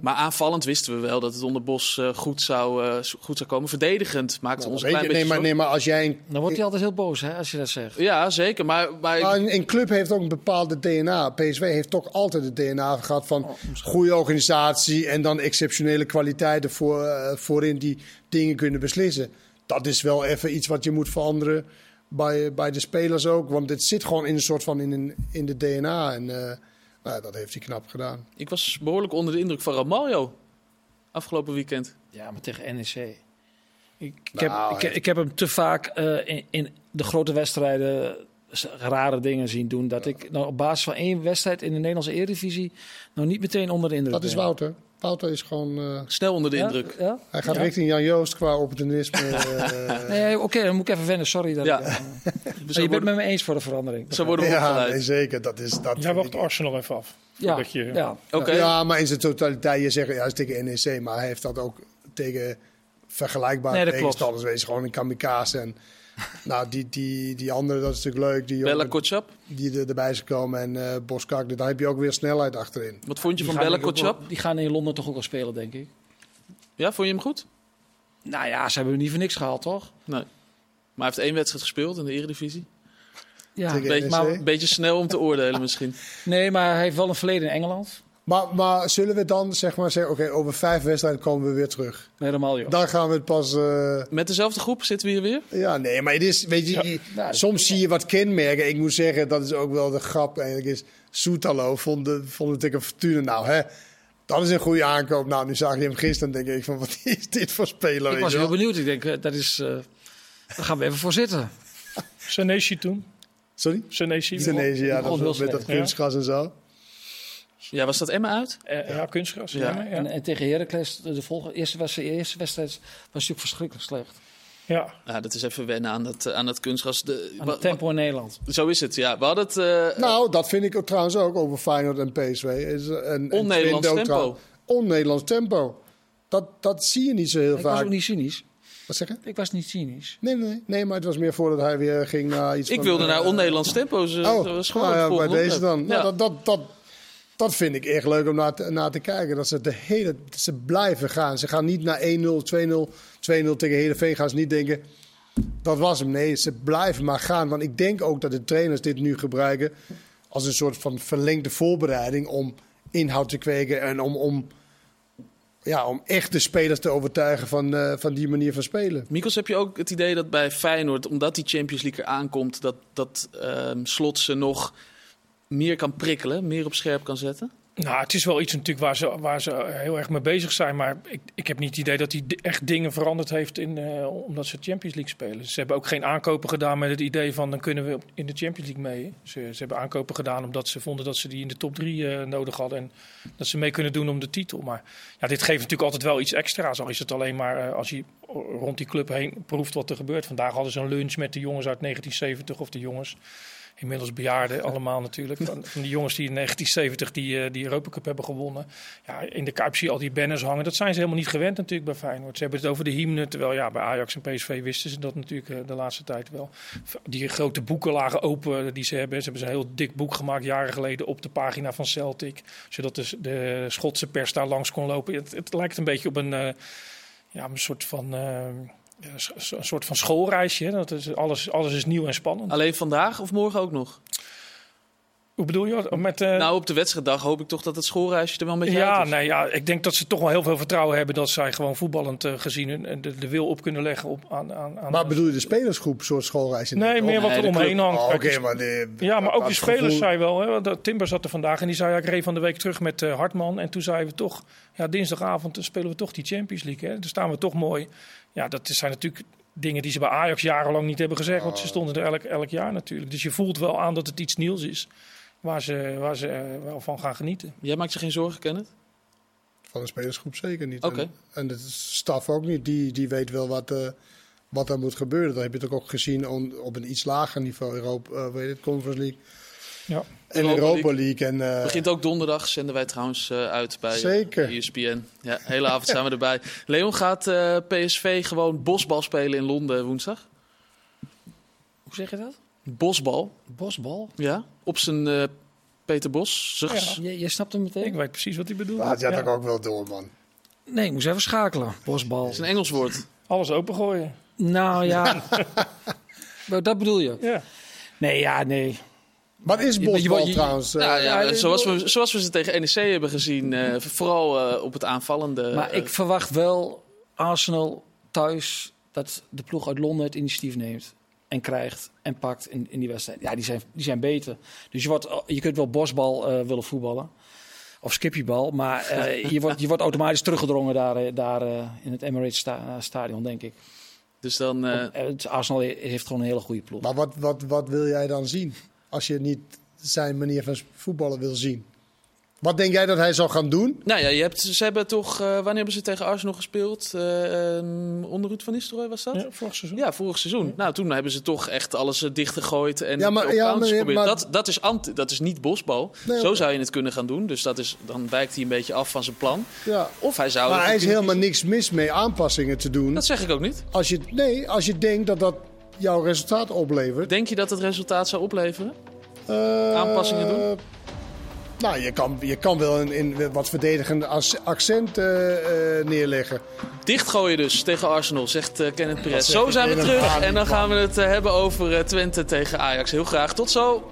Speaker 1: Maar aanvallend wisten we wel dat het onder Bos eh, goed, zou, eh, goed zou komen. Verdedigend maakte
Speaker 2: nou,
Speaker 1: ons een
Speaker 2: je,
Speaker 1: klein
Speaker 2: nee,
Speaker 1: beetje
Speaker 2: maar, nee, maar als jij... Een,
Speaker 4: Dan wordt hij altijd heel boos hè, als je dat zegt.
Speaker 1: Ja, zeker. Maar, maar
Speaker 2: maar een, een club heeft ook een bepaalde DNA. PSV heeft toch altijd het DNA gehad van goede organisatie... en dan exceptionele kwaliteiten voor, voorin die dingen kunnen beslissen. Dat is wel even iets wat je moet veranderen bij, bij de spelers ook. Want het zit gewoon in een soort van in, een, in de DNA. En eh, nou, dat heeft hij knap gedaan.
Speaker 1: ik was behoorlijk onder de indruk van Ramaljo. Afgelopen weekend.
Speaker 4: Ja, maar tegen NEC. Ik, ik,
Speaker 2: Nou,
Speaker 4: heb, ik, ik heb hem te vaak eh, in, in de grote wedstrijden rare dingen zien doen. Dat ik nou, op basis van één wedstrijd in de Nederlandse Eredivisie nog niet meteen onder de indruk
Speaker 2: Dat is. Wouter. Wouter is gewoon... eh,
Speaker 1: Snel onder de
Speaker 4: Ja?
Speaker 1: indruk.
Speaker 4: Ja?
Speaker 2: hij gaat
Speaker 4: Ja.
Speaker 2: richting Jan Joost qua opportunisme. eh,
Speaker 4: Nee, oké, dan moet ik even wennen. Sorry. Dat
Speaker 1: Ja.
Speaker 4: ik, eh, je bent
Speaker 1: worden,
Speaker 4: met me eens voor de verandering.
Speaker 1: zo worden we
Speaker 2: ja,
Speaker 1: opgeleid.
Speaker 2: nee, zeker. Dat is, dat
Speaker 3: Jij wacht
Speaker 2: ik-
Speaker 3: Arsenal even af.
Speaker 4: Ja,
Speaker 3: je-
Speaker 4: ja.
Speaker 1: Oké.
Speaker 2: Ja, maar in zijn totaliteit, je zegt, is tegen NEC, maar hij heeft dat ook tegen vergelijkbare
Speaker 4: Nee,
Speaker 2: tegenstanders. Wees gewoon een kamikaze. En nou, die, die, die andere, dat is natuurlijk leuk. Die,
Speaker 1: Bella
Speaker 2: jongen
Speaker 1: Kotschap.
Speaker 2: die er, erbij is gekomen. En eh Boskak, daar heb je ook weer snelheid achterin.
Speaker 1: Wat vond je
Speaker 4: Die
Speaker 1: van Bella Kotschap?
Speaker 4: Die gaan in Londen toch ook wel spelen, denk ik.
Speaker 1: Ja, vond je hem goed?
Speaker 4: Nou ja, ze hebben hem niet voor niks gehaald, toch?
Speaker 1: Nee. Maar hij heeft één wedstrijd gespeeld in de Eredivisie.
Speaker 4: Ja,
Speaker 2: Tegen
Speaker 1: Beetje,
Speaker 2: NEC.
Speaker 1: maar, beetje snel om te oordelen misschien.
Speaker 4: nee, maar hij heeft wel een verleden in Engeland.
Speaker 2: Maar, maar zullen we dan zeg maar zeggen, oké, over vijf wedstrijden komen we weer terug.
Speaker 4: Met Ramaljo.
Speaker 2: Dan gaan we het pas... eh,
Speaker 1: Met dezelfde groep zitten we hier weer.
Speaker 2: Ja, nee, maar het is, weet je,
Speaker 3: Ja.
Speaker 4: Nou,
Speaker 2: soms zie je wat kenmerken. Ik moet zeggen, dat is ook wel de grap eigenlijk is. Soetalo vond, de, vond het tegen Fortuna, nou hè, dat is een goede aankoop. Nou, nu zag je hem gisteren denk ik van, wat is dit voor speler?
Speaker 4: ik was heel
Speaker 2: wel?
Speaker 4: benieuwd. Ik denk, eh, dat is... eh daar gaan we even voor zitten.
Speaker 3: Senesi toen.
Speaker 2: Sorry?
Speaker 3: Senesi.
Speaker 2: Tunesië, ja, dat met dat kunstgras en zo.
Speaker 1: Ja, was dat Emma uit?
Speaker 3: Eh, ja, kunstgras.
Speaker 1: Ja.
Speaker 3: Ja. Ja.
Speaker 4: En, en tegen Heracles, de, de volgende, eerste, wedstrijd, eerste wedstrijd was natuurlijk verschrikkelijk slecht.
Speaker 3: ja.
Speaker 1: Ja, dat is even wennen aan dat, aan dat kunstgras. De,
Speaker 4: Aan
Speaker 1: wa-
Speaker 4: het tempo in Nederland.
Speaker 1: zo is het, ja. We hadden het... eh,
Speaker 2: Nou, dat vind ik ook trouwens ook over Feyenoord en PSV. Is, en, en
Speaker 1: On-Nederlands tempo.
Speaker 2: On-Nederlands tempo. Dat, dat zie je niet zo heel
Speaker 4: Ik was
Speaker 2: vaak.
Speaker 4: ook niet cynisch.
Speaker 2: Wat zeg je?
Speaker 4: Ik was niet cynisch.
Speaker 2: Nee, nee, nee, maar het was meer voordat hij weer ging naar iets
Speaker 1: ik
Speaker 2: van,
Speaker 1: wilde naar on-Nederlands tempo's. eh,
Speaker 2: Oh,
Speaker 1: dat was gewoon
Speaker 2: nou ja, bij deze dan. Nou,
Speaker 1: Ja.
Speaker 2: dat, dat, dat, dat vind ik echt leuk om naar te, te kijken. Dat ze de hele, ze blijven gaan. Ze gaan niet naar 1-0, 2-0, 2-0 tegen Heerenveen. Gaan ze niet denken, dat was hem. Nee, ze blijven maar gaan. Want ik denk ook dat de trainers dit nu gebruiken als een soort van verlengde voorbereiding om inhoud te kweken en om, om, ja, om echt de spelers te overtuigen van, eh, van die manier van spelen.
Speaker 1: Mikos, heb je ook het idee dat bij Feyenoord, omdat die Champions League er aankomt, dat, dat ehm, Slot ze nog meer kan prikkelen, meer op scherp kan zetten?
Speaker 3: Nou, het is wel iets natuurlijk waar ze, waar ze heel erg mee bezig zijn. Maar ik, ik heb niet het idee dat hij echt dingen veranderd heeft in, eh, omdat ze Champions League spelen. Ze hebben ook geen aankopen gedaan met het idee van dan kunnen we in de Champions League mee. Ze, ze hebben aankopen gedaan omdat ze vonden dat ze die in de top drie eh, nodig hadden. En dat ze mee kunnen doen om de titel. Maar ja, dit geeft natuurlijk altijd wel iets extra's. Al is het alleen maar eh, als je rond die club heen proeft wat er gebeurt. Vandaag hadden ze een lunch met de jongens uit 1970 of de jongens. Inmiddels bejaarden allemaal natuurlijk. Van, van die jongens die in 1970 die, eh, die Europa Cup hebben gewonnen. Ja, in de Kuip zie je al die banners hangen. Dat zijn ze helemaal niet gewend natuurlijk bij Feyenoord. Ze hebben het over de hymne, terwijl ja, bij Ajax en PSV wisten ze dat natuurlijk eh, de laatste tijd wel. Die grote boeken lagen open die ze hebben. Ze hebben een heel dik boek gemaakt jaren geleden op de pagina van Celtic. Zodat de, de Schotse pers daar langs kon lopen. Het, het lijkt een beetje op een, eh, ja, een soort van... eh, een soort van schoolreisje. hè. Dat is, alles, alles is nieuw en spannend.
Speaker 1: Alleen vandaag of morgen ook nog?
Speaker 3: Hoe bedoel je? Met, eh,
Speaker 1: Nou, op de wedstrijddag hoop ik toch dat het schoolreisje er wel een beetje
Speaker 3: ja,
Speaker 1: uit is.
Speaker 3: nee, ja, ik denk dat ze toch wel heel veel vertrouwen hebben dat zij gewoon voetballend eh, gezien hun- de, de wil op kunnen leggen op, aan, aan, aan
Speaker 2: Maar bedoel je de spelersgroep, soort schoolreis? in
Speaker 3: Nee, meer wat
Speaker 1: nee,
Speaker 3: er omheen hangt.
Speaker 2: Oh, maar de,
Speaker 3: Ja, maar ook de spelers
Speaker 2: gevoel-
Speaker 3: zei wel. Hè, Timber zat er vandaag en die zei: ja, ik reed van de week terug met eh, Hartman. En toen zeiden we toch: ja, dinsdagavond eh, spelen we toch die Champions League. Hè? Dan staan we toch mooi. Ja, dat zijn natuurlijk dingen die ze bij Ajax jarenlang niet hebben gezegd. Want ze stonden er elk, elk jaar natuurlijk. Dus je voelt wel aan dat het iets nieuws is. Waar ze, waar ze eh, wel van gaan genieten.
Speaker 1: Jij maakt je geen zorgen, Kenneth?
Speaker 2: Van de spelersgroep zeker niet.
Speaker 1: Oké.
Speaker 2: En, en de staf ook niet. Die, die weet wel wat, eh, wat er moet gebeuren. Dat heb je toch ook gezien on- op een iets lager niveau. Europa, eh, weet je het, Conference League.
Speaker 3: Ja.
Speaker 2: En
Speaker 1: Europa
Speaker 2: Europa, League. En, eh,
Speaker 1: Begint ook donderdag, zenden wij trouwens eh, uit bij eh,
Speaker 2: Zeker.
Speaker 1: ESPN. Ja, hele avond zijn we erbij. Leon gaat eh, PSV gewoon bosbal spelen in Londen woensdag.
Speaker 4: Hoe zeg je dat?
Speaker 1: Bosbal,
Speaker 4: Bosbal?
Speaker 1: ja. Op zijn eh, Peter Bos.
Speaker 3: Ja.
Speaker 4: Je, je snapt hem meteen?
Speaker 3: Ik weet precies wat hij bedoelt.
Speaker 2: laat je
Speaker 3: Ja.
Speaker 2: dat ook wel door, man.
Speaker 4: Nee, ik moest even schakelen. Bosbal.
Speaker 1: Dat is een Engels woord.
Speaker 3: Alles opengooien.
Speaker 4: Nou ja. Dat bedoel je?
Speaker 3: Ja.
Speaker 4: Nee, ja, nee.
Speaker 2: Wat is bosbal
Speaker 4: je- je-
Speaker 2: trouwens? Eh,
Speaker 1: Ja, ja,
Speaker 4: ja,
Speaker 1: zoals, we, zoals we ze tegen NEC hebben gezien. eh, vooral eh, op het aanvallende.
Speaker 4: Maar
Speaker 1: eh,
Speaker 4: ik verwacht wel Arsenal thuis dat de ploeg uit Londen het initiatief neemt. En krijgt en pakt in, in die wedstrijd. Ja, die zijn, die zijn beter. Dus je, wordt, je kunt wel bosbal eh, willen voetballen. Of skippiebal. Maar eh, je, wordt, je wordt automatisch teruggedrongen daar, eh, daar eh, in het Emirates sta- stadion, denk ik.
Speaker 1: dus dan. eh,
Speaker 4: Eh, Arsenal heeft gewoon een hele goede ploeg.
Speaker 2: Maar wat, wat, wat wil jij dan zien? Als je niet zijn manier van voetballen wil zien. Wat denk jij dat hij zal gaan doen?
Speaker 1: nou ja, je hebt, ze hebben toch. eh, wanneer hebben ze tegen Arsenal gespeeld? Eh, ehm, onder Ruud van Nistelrooy was dat?
Speaker 3: Ja, vorig seizoen.
Speaker 1: Ja, vorig seizoen. Nou, toen hebben ze toch echt alles eh, dichtgegooid en
Speaker 2: Ja, maar-
Speaker 1: op
Speaker 2: ja,
Speaker 1: counters
Speaker 2: maar-
Speaker 1: geprobeerd.
Speaker 2: maar-
Speaker 1: Dat, dat, is anti, dat is niet bosbal.
Speaker 2: Nee,
Speaker 1: Zo zou je het kunnen gaan doen. Dus dat is, dan wijkt hij een beetje af van zijn plan.
Speaker 2: Ja.
Speaker 1: Of hij zou...
Speaker 2: Maar hij is helemaal niks mis mee aanpassingen te doen.
Speaker 1: Dat zeg ik ook niet.
Speaker 2: Als je, nee, als je denkt dat dat jouw resultaat oplevert.
Speaker 1: Denk je dat het resultaat zou opleveren?
Speaker 2: eh,
Speaker 1: Aanpassingen doen?
Speaker 2: Nou, je kan, je kan wel een, een wat verdedigend accent eh, eh, neerleggen.
Speaker 1: Dichtgooien dus tegen Arsenal, zegt eh, Kenneth Perez. Zo zijn we terug en dan gaan we het hebben over Twente tegen Ajax. Heel graag. Tot zo.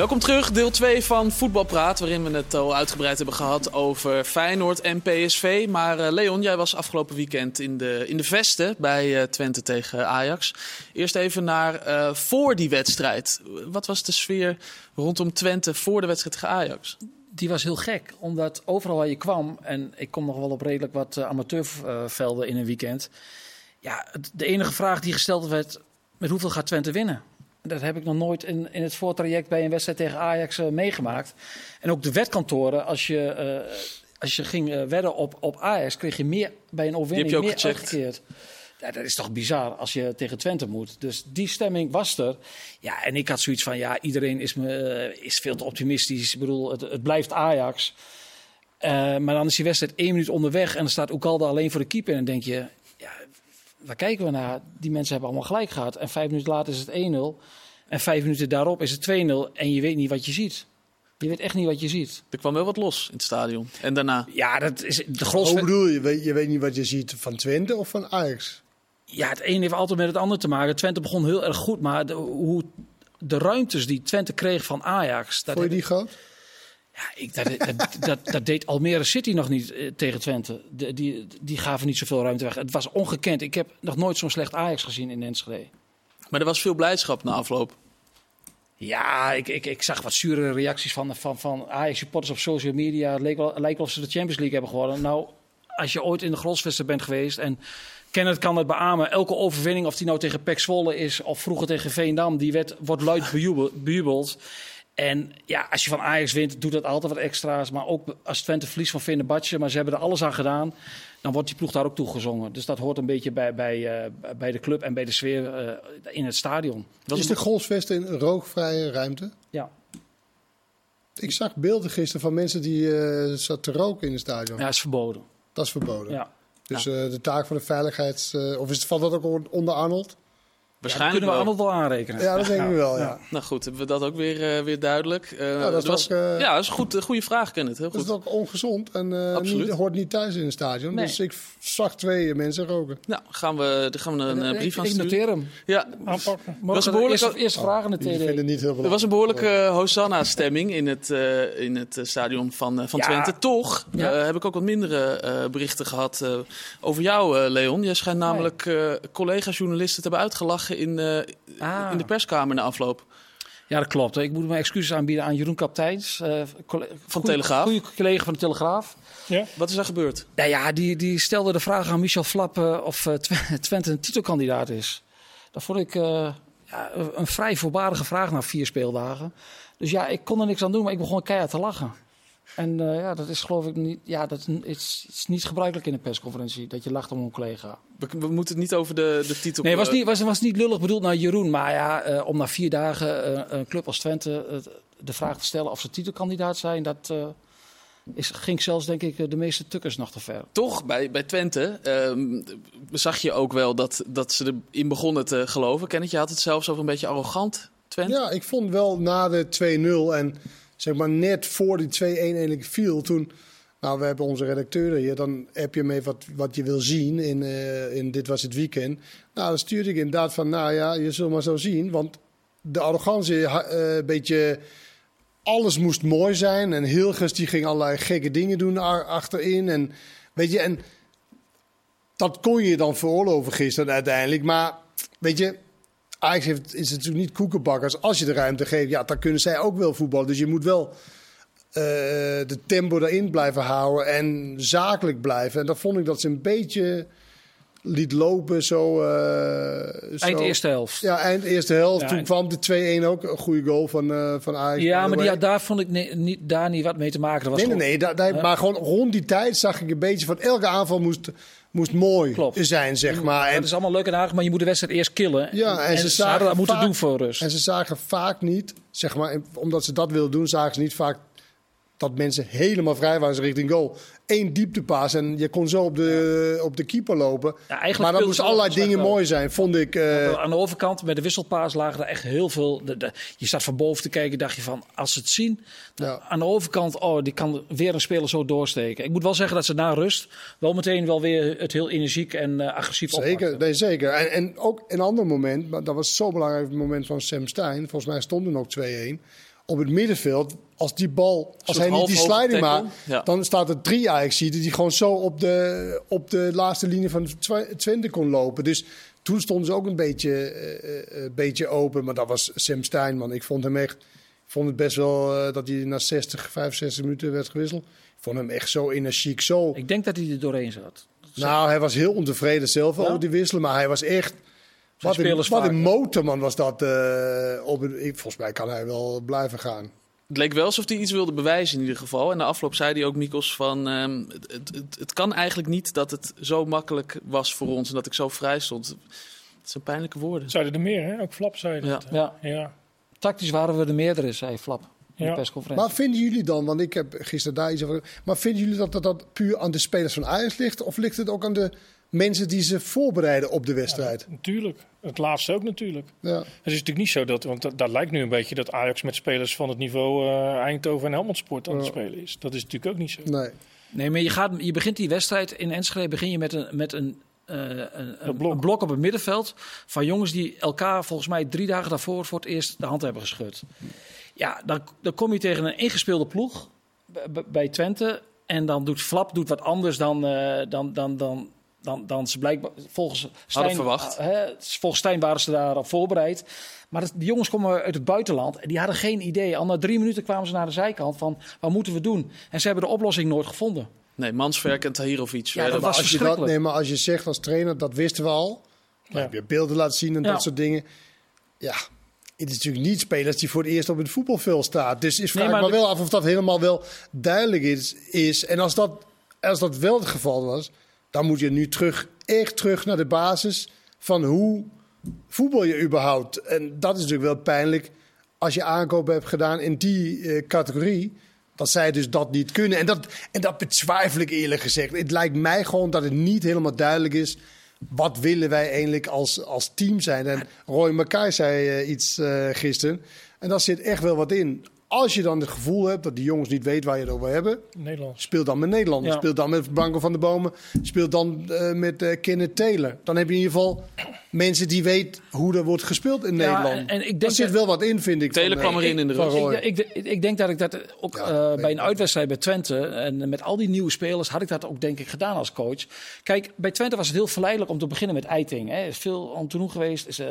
Speaker 1: Welkom terug, deel 2 van Voetbalpraat, waarin we het al uitgebreid hebben gehad over Feyenoord en PSV. Maar eh, Leon, jij was afgelopen weekend in de, in de Vesten bij eh, Twente tegen Ajax. Eerst even naar eh, voor die wedstrijd. Wat was de sfeer rondom Twente voor de wedstrijd tegen Ajax?
Speaker 4: Die was heel gek, omdat overal waar je kwam, en ik kom nog wel op redelijk wat amateurvelden in een weekend. Ja, de enige vraag die gesteld werd, met hoeveel gaat Twente winnen? Dat heb ik nog nooit in, in het voortraject bij een wedstrijd tegen Ajax eh, meegemaakt. En ook de wetkantoren, als je, eh, als je ging eh, wedden op, op Ajax, kreeg je meer bij een overwinning
Speaker 1: Die heb je
Speaker 4: meer
Speaker 1: ook gecheckt.
Speaker 4: uitgekeerd. Ja, dat is toch bizar als je tegen Twente moet. Dus die stemming was er. Ja, en ik had zoiets van, ja, iedereen is, me, is veel te optimistisch. Ik bedoel, het, het blijft Ajax. Maar dan is die wedstrijd één minuut onderweg en dan staat Oekalde alleen voor de keeper. En dan denk je, waar kijken we naar? Die mensen hebben allemaal gelijk gehad. En vijf minuten later is het 1-0. En vijf minuten daarop is het 2-0. En je weet niet wat je ziet. Je weet echt niet wat je ziet.
Speaker 1: Er kwam wel wat los in het stadion. En daarna.
Speaker 4: Ja, dat is de
Speaker 2: Hoe
Speaker 4: grootste...
Speaker 2: bedoel je? Weet, je weet niet wat je ziet van Twente of van Ajax?
Speaker 4: Ja, het een heeft altijd met het ander te maken. Twente begon heel erg goed, maar de, hoe de ruimtes die Twente kreeg van Ajax... Dat
Speaker 2: Vond je die groot?
Speaker 4: Ja, ik, dat, dat, dat, dat deed Almere City nog niet eh, tegen Twente. De, die, die gaven niet zoveel ruimte weg. Het was ongekend. Ik heb nog nooit zo'n slecht Ajax gezien in Enschede.
Speaker 1: Maar er was veel blijdschap na afloop.
Speaker 4: Ja, ik, ik, ik zag wat zure reacties van, van, van Ajax-supporters op social media. Het leek wel, lijkt wel of ze de Champions League hebben gewonnen. Nou, als je ooit in de grotsvesten bent geweest en Kenneth kan het beamen. Elke overwinning, of die nou tegen PEC Zwolle is of vroeger tegen Veendam, die werd, wordt luid bejubel- bejubeld. En ja, als je van Ajax wint, doet dat altijd wat extra's. Maar ook als Twente verliest van Fenerbahce, maar ze hebben er alles aan gedaan. Dan wordt die ploeg daar ook toegezongen. Dus dat hoort een beetje bij, bij, eh, bij de club en bij de sfeer eh, in het stadion. Dat
Speaker 2: Is de golfsvest een rookvrije ruimte?
Speaker 4: ja.
Speaker 2: Ik zag beelden gisteren van mensen die eh zaten te roken in het stadion.
Speaker 4: ja, is verboden.
Speaker 2: Dat is verboden.
Speaker 4: Ja.
Speaker 2: Dus de taak van de veiligheids... of is het, valt dat ook onder Arnold?
Speaker 1: Waarschijnlijk
Speaker 4: kunnen we
Speaker 1: wel.
Speaker 4: Arnold wel aanrekenen.
Speaker 2: Ja, dat denk ik wel, ja.
Speaker 1: Nou goed, hebben we dat ook weer, eh, weer duidelijk. Eh,
Speaker 2: dat is
Speaker 1: was,
Speaker 2: ook, eh,
Speaker 1: ja, dat is een goed, een goede vraag, Kenneth. Heel
Speaker 2: Dat
Speaker 1: goed.
Speaker 2: is ook ongezond en eh, niet, hoort niet thuis in een stadion.
Speaker 4: Nee.
Speaker 2: Dus ik zag twee mensen roken.
Speaker 1: Nou, gaan we, daar gaan we een
Speaker 4: ik,
Speaker 1: brief aan
Speaker 4: ik
Speaker 1: sturen.
Speaker 4: noteer hem.
Speaker 1: Ja,
Speaker 3: Aanpakken.
Speaker 4: Morgen
Speaker 1: een behoorlijke-
Speaker 4: eerste, eerste vraag aan de
Speaker 2: Die vinden
Speaker 4: TD.
Speaker 2: het niet heel
Speaker 1: Er
Speaker 2: belangrijk.
Speaker 1: was een behoorlijke Hosanna-stemming in het, eh, in het stadion van, van
Speaker 4: Ja.
Speaker 1: Twente. Toch
Speaker 4: Ja.
Speaker 1: eh, heb ik ook wat mindere eh, berichten gehad eh, over jou, eh, Leon. Jij schijnt namelijk eh collega-journalisten te hebben uitgelachen in, eh,
Speaker 4: Ah.
Speaker 1: in de perskamer na afloop.
Speaker 4: Ja, dat klopt. Ik moet mijn excuses aanbieden aan Jeroen Kapteins. eh, goeie-
Speaker 1: Telegraaf.
Speaker 4: Goede collega van de Telegraaf.
Speaker 3: Ja?
Speaker 1: Wat is er gebeurd?
Speaker 4: Nou ja, die, die stelde de vraag aan Michel Flap eh, of eh, Tw- Twente een titelkandidaat is. Dat vond ik eh, ja, een vrij voorbarige vraag na vier speeldagen. Dus ja, ik kon er niks aan doen, maar ik begon keihard te lachen. En eh, ja, dat is geloof ik niet, ja, dat is, het is, niet gebruikelijk in een persconferentie dat je lacht om een collega.
Speaker 1: We, we moeten het niet over de, de titel...
Speaker 4: Nee, het was
Speaker 1: eh,
Speaker 4: niet, was, was niet lullig bedoeld naar Jeroen. Maar ja, eh, om na vier dagen eh, een club als Twente de vraag te stellen of ze titelkandidaat zijn, dat eh, is, ging zelfs denk ik de meeste tukkers nog te ver.
Speaker 1: Toch, bij, bij Twente ehm, zag je ook wel dat, dat ze erin begonnen te geloven. Kenneth, je had het zelfs over een beetje arrogant, Twente.
Speaker 2: Ja, ik vond wel na de 2-0 en zeg maar net voor die 2-1 eigenlijk viel, toen... Nou, we hebben onze redacteur hier. Dan heb je mee wat, wat je wil zien in, eh, in Dit Was Het Weekend. Nou, dan stuurde ik inderdaad van, nou ja, je zult maar zo zien. Want de arrogantie, eh, beetje... Alles moest mooi zijn. En Hilgers die ging allerlei gekke dingen doen achterin. En weet je, en dat kon je dan veroorloven gisteren uiteindelijk. Maar weet je, Ajax heeft, is natuurlijk niet koekenbakkers. Als je de ruimte geeft, ja, dan kunnen zij ook wel voetballen. Dus je moet wel eh, de tempo erin blijven houden en zakelijk blijven. En dat vond ik dat ze een beetje liet lopen. Zo, eh, zo.
Speaker 4: Eind eerste helft.
Speaker 2: Ja, eind eerste helft.
Speaker 3: Ja,
Speaker 2: Toen
Speaker 3: en-
Speaker 2: kwam de 2-1 ook. Een goede goal van, eh van Ajax.
Speaker 4: Ja, maar die, daar vond ik niet, daar niet wat mee te maken. Dat was
Speaker 2: Nee, nee,
Speaker 4: gewoon-
Speaker 2: nee. daar- daar- Maar gewoon rond die tijd zag ik een beetje van elke aanval moest, moest mooi
Speaker 4: Klopt.
Speaker 2: zijn, zeg maar. En,
Speaker 4: Dat is allemaal leuk en aardig, maar je moet de wedstrijd eerst killen.
Speaker 2: Ja, en ze
Speaker 4: ze hadden dat moeten
Speaker 2: vaak-
Speaker 4: doen voor rust.
Speaker 2: En ze zagen vaak niet, zeg maar, omdat ze dat wilden doen, zagen ze niet vaak dat mensen helemaal vrij waren richting goal. Eén dieptepaas en je kon zo op de, op de keeper lopen.
Speaker 4: Ja,
Speaker 2: maar dan moesten
Speaker 4: ze
Speaker 2: allerlei dingen mooi zijn, vond ik. eh,
Speaker 4: Aan de overkant, bij de wisselpaas, lagen er echt heel veel. De, de- je staat van boven te kijken, dacht je van, als ze het zien.
Speaker 2: Ja.
Speaker 4: Aan de overkant, oh, die kan weer een speler zo doorsteken. Ik moet wel zeggen dat ze na rust wel meteen wel weer het heel energiek en eh, agressief
Speaker 2: Zeker, nee, zeker. En, en ook een ander moment, maar dat was zo'n belangrijk moment van Sam Stein. Volgens mij stond er nog 2-1. Op het middenveld, als die bal, als hij niet die sliding maakt,
Speaker 1: Ja.
Speaker 2: dan staat er drie ajax die gewoon zo op de, op de laatste linie van Twente kon lopen. Dus toen stonden ze ook een beetje, eh, eh, een beetje open. Maar dat was Sam Stein, man. Ik vond hem echt, ik vond het best wel eh, dat hij na 60, 65 minuten werd gewisseld. Ik vond hem echt zo energiek, zo...
Speaker 4: Ik denk dat hij er doorheen zat.
Speaker 2: Nou, hij was heel ontevreden zelf
Speaker 4: Ja?
Speaker 2: over die wisselen, maar hij was echt. Wat een, wat een motorman was dat. eh, op een, ik- volgens mij kan hij wel blijven gaan.
Speaker 1: Het leek wel alsof hij iets wilde bewijzen in ieder geval. En na afloop zei hij ook, Mikos, van... ehm, het, het, het, het kan eigenlijk niet dat het zo makkelijk was voor ons... en dat ik zo vrij stond. Dat zijn pijnlijke woorden.
Speaker 3: Zeiden er meer, hè? Ook Flap zei dat.
Speaker 4: Ja.
Speaker 3: Ja.
Speaker 4: Tactisch waren we de meerdere, zei Flap in
Speaker 3: Ja.
Speaker 4: de persconferentie.
Speaker 2: Maar vinden jullie dan, want ik heb gisteren daar iets over. Maar vinden jullie dat, dat dat puur aan de spelers van Ajax ligt? Of ligt het ook aan de mensen die ze voorbereiden op de wedstrijd?
Speaker 3: Natuurlijk. Het laatste ook natuurlijk.
Speaker 2: Ja,
Speaker 3: Het is natuurlijk niet zo dat, want dat, dat lijkt nu een beetje dat Ajax met spelers van het niveau eh, Eindhoven en Helmond Sport aan het
Speaker 2: Ja.
Speaker 3: spelen is. Dat is natuurlijk ook niet zo.
Speaker 2: nee.
Speaker 4: Nee, maar je, gaat, je begint die wedstrijd in Enschede begin je met een, met een, eh, een, een,
Speaker 3: blok.
Speaker 4: een blok op het middenveld van jongens die elkaar volgens mij drie dagen daarvoor voor het eerst de hand hebben geschud. Ja, dan, dan kom je tegen een ingespeelde ploeg bij Twente en dan doet Flap doet wat anders dan, eh, dan, dan, dan, dan, dan ze blijkbaar volgens Stijn,
Speaker 1: verwacht.
Speaker 4: hè, volgens Stijn waren ze daarop voorbereid. Maar die jongens komen uit het buitenland en die hadden geen idee. Al na drie minuten kwamen ze naar de zijkant van wat moeten we doen? En ze hebben de oplossing nooit gevonden.
Speaker 1: Nee, Mansverk en Tahirovic.
Speaker 4: Ja, dat was
Speaker 2: als je dat, nee, maar als je zegt als trainer, dat wisten we al. Dan
Speaker 3: Ja.
Speaker 2: heb je beelden laten zien en
Speaker 4: Ja.
Speaker 2: dat soort dingen. Ja, het is natuurlijk niet spelers die voor het eerst op het voetbalveld staat. Dus is vraag
Speaker 4: Nee, maar
Speaker 2: me
Speaker 4: de-
Speaker 2: wel af of dat helemaal wel duidelijk is. is. En als dat, als dat wel het geval was, dan moet je nu terug, echt terug naar de basis van hoe voetbal je überhaupt. En dat is natuurlijk wel pijnlijk als je aankopen hebt gedaan in die eh, categorie. Dat zij dus dat niet kunnen. En dat, en dat betwijfel ik eerlijk gezegd. Het lijkt mij gewoon dat het niet helemaal duidelijk is. Wat willen wij eigenlijk als, als team zijn? En Roy Mackay zei eh, iets eh, gisteren. En daar zit echt wel wat in. Als je dan het gevoel hebt dat die jongens niet weten waar je het over hebben. Speel dan met Nederlanders.
Speaker 4: Ja.
Speaker 2: Speel dan met Branko van der Bomen. Speel dan eh, met eh Kenneth Taylor. Dan heb je in ieder geval mensen die weten hoe er wordt gespeeld in
Speaker 4: Ja,
Speaker 2: Nederland.
Speaker 4: en- en ik denk
Speaker 2: Daar zit
Speaker 4: dat-
Speaker 2: wel wat in, vind ik.
Speaker 1: Taylor
Speaker 2: van,
Speaker 1: kwam
Speaker 2: eh,
Speaker 1: erin in de rust.
Speaker 2: Roy.
Speaker 4: Ik, ik, ik denk dat ik dat ook
Speaker 2: Ja,
Speaker 4: eh, bij
Speaker 2: ik
Speaker 4: een uitwedstrijd bij Twente en met al die nieuwe spelers had ik dat ook denk ik gedaan als coach. Kijk, bij Twente was het heel verleidelijk om te beginnen met Eiting. Hè. Er is veel om te doen geweest. Is, eh,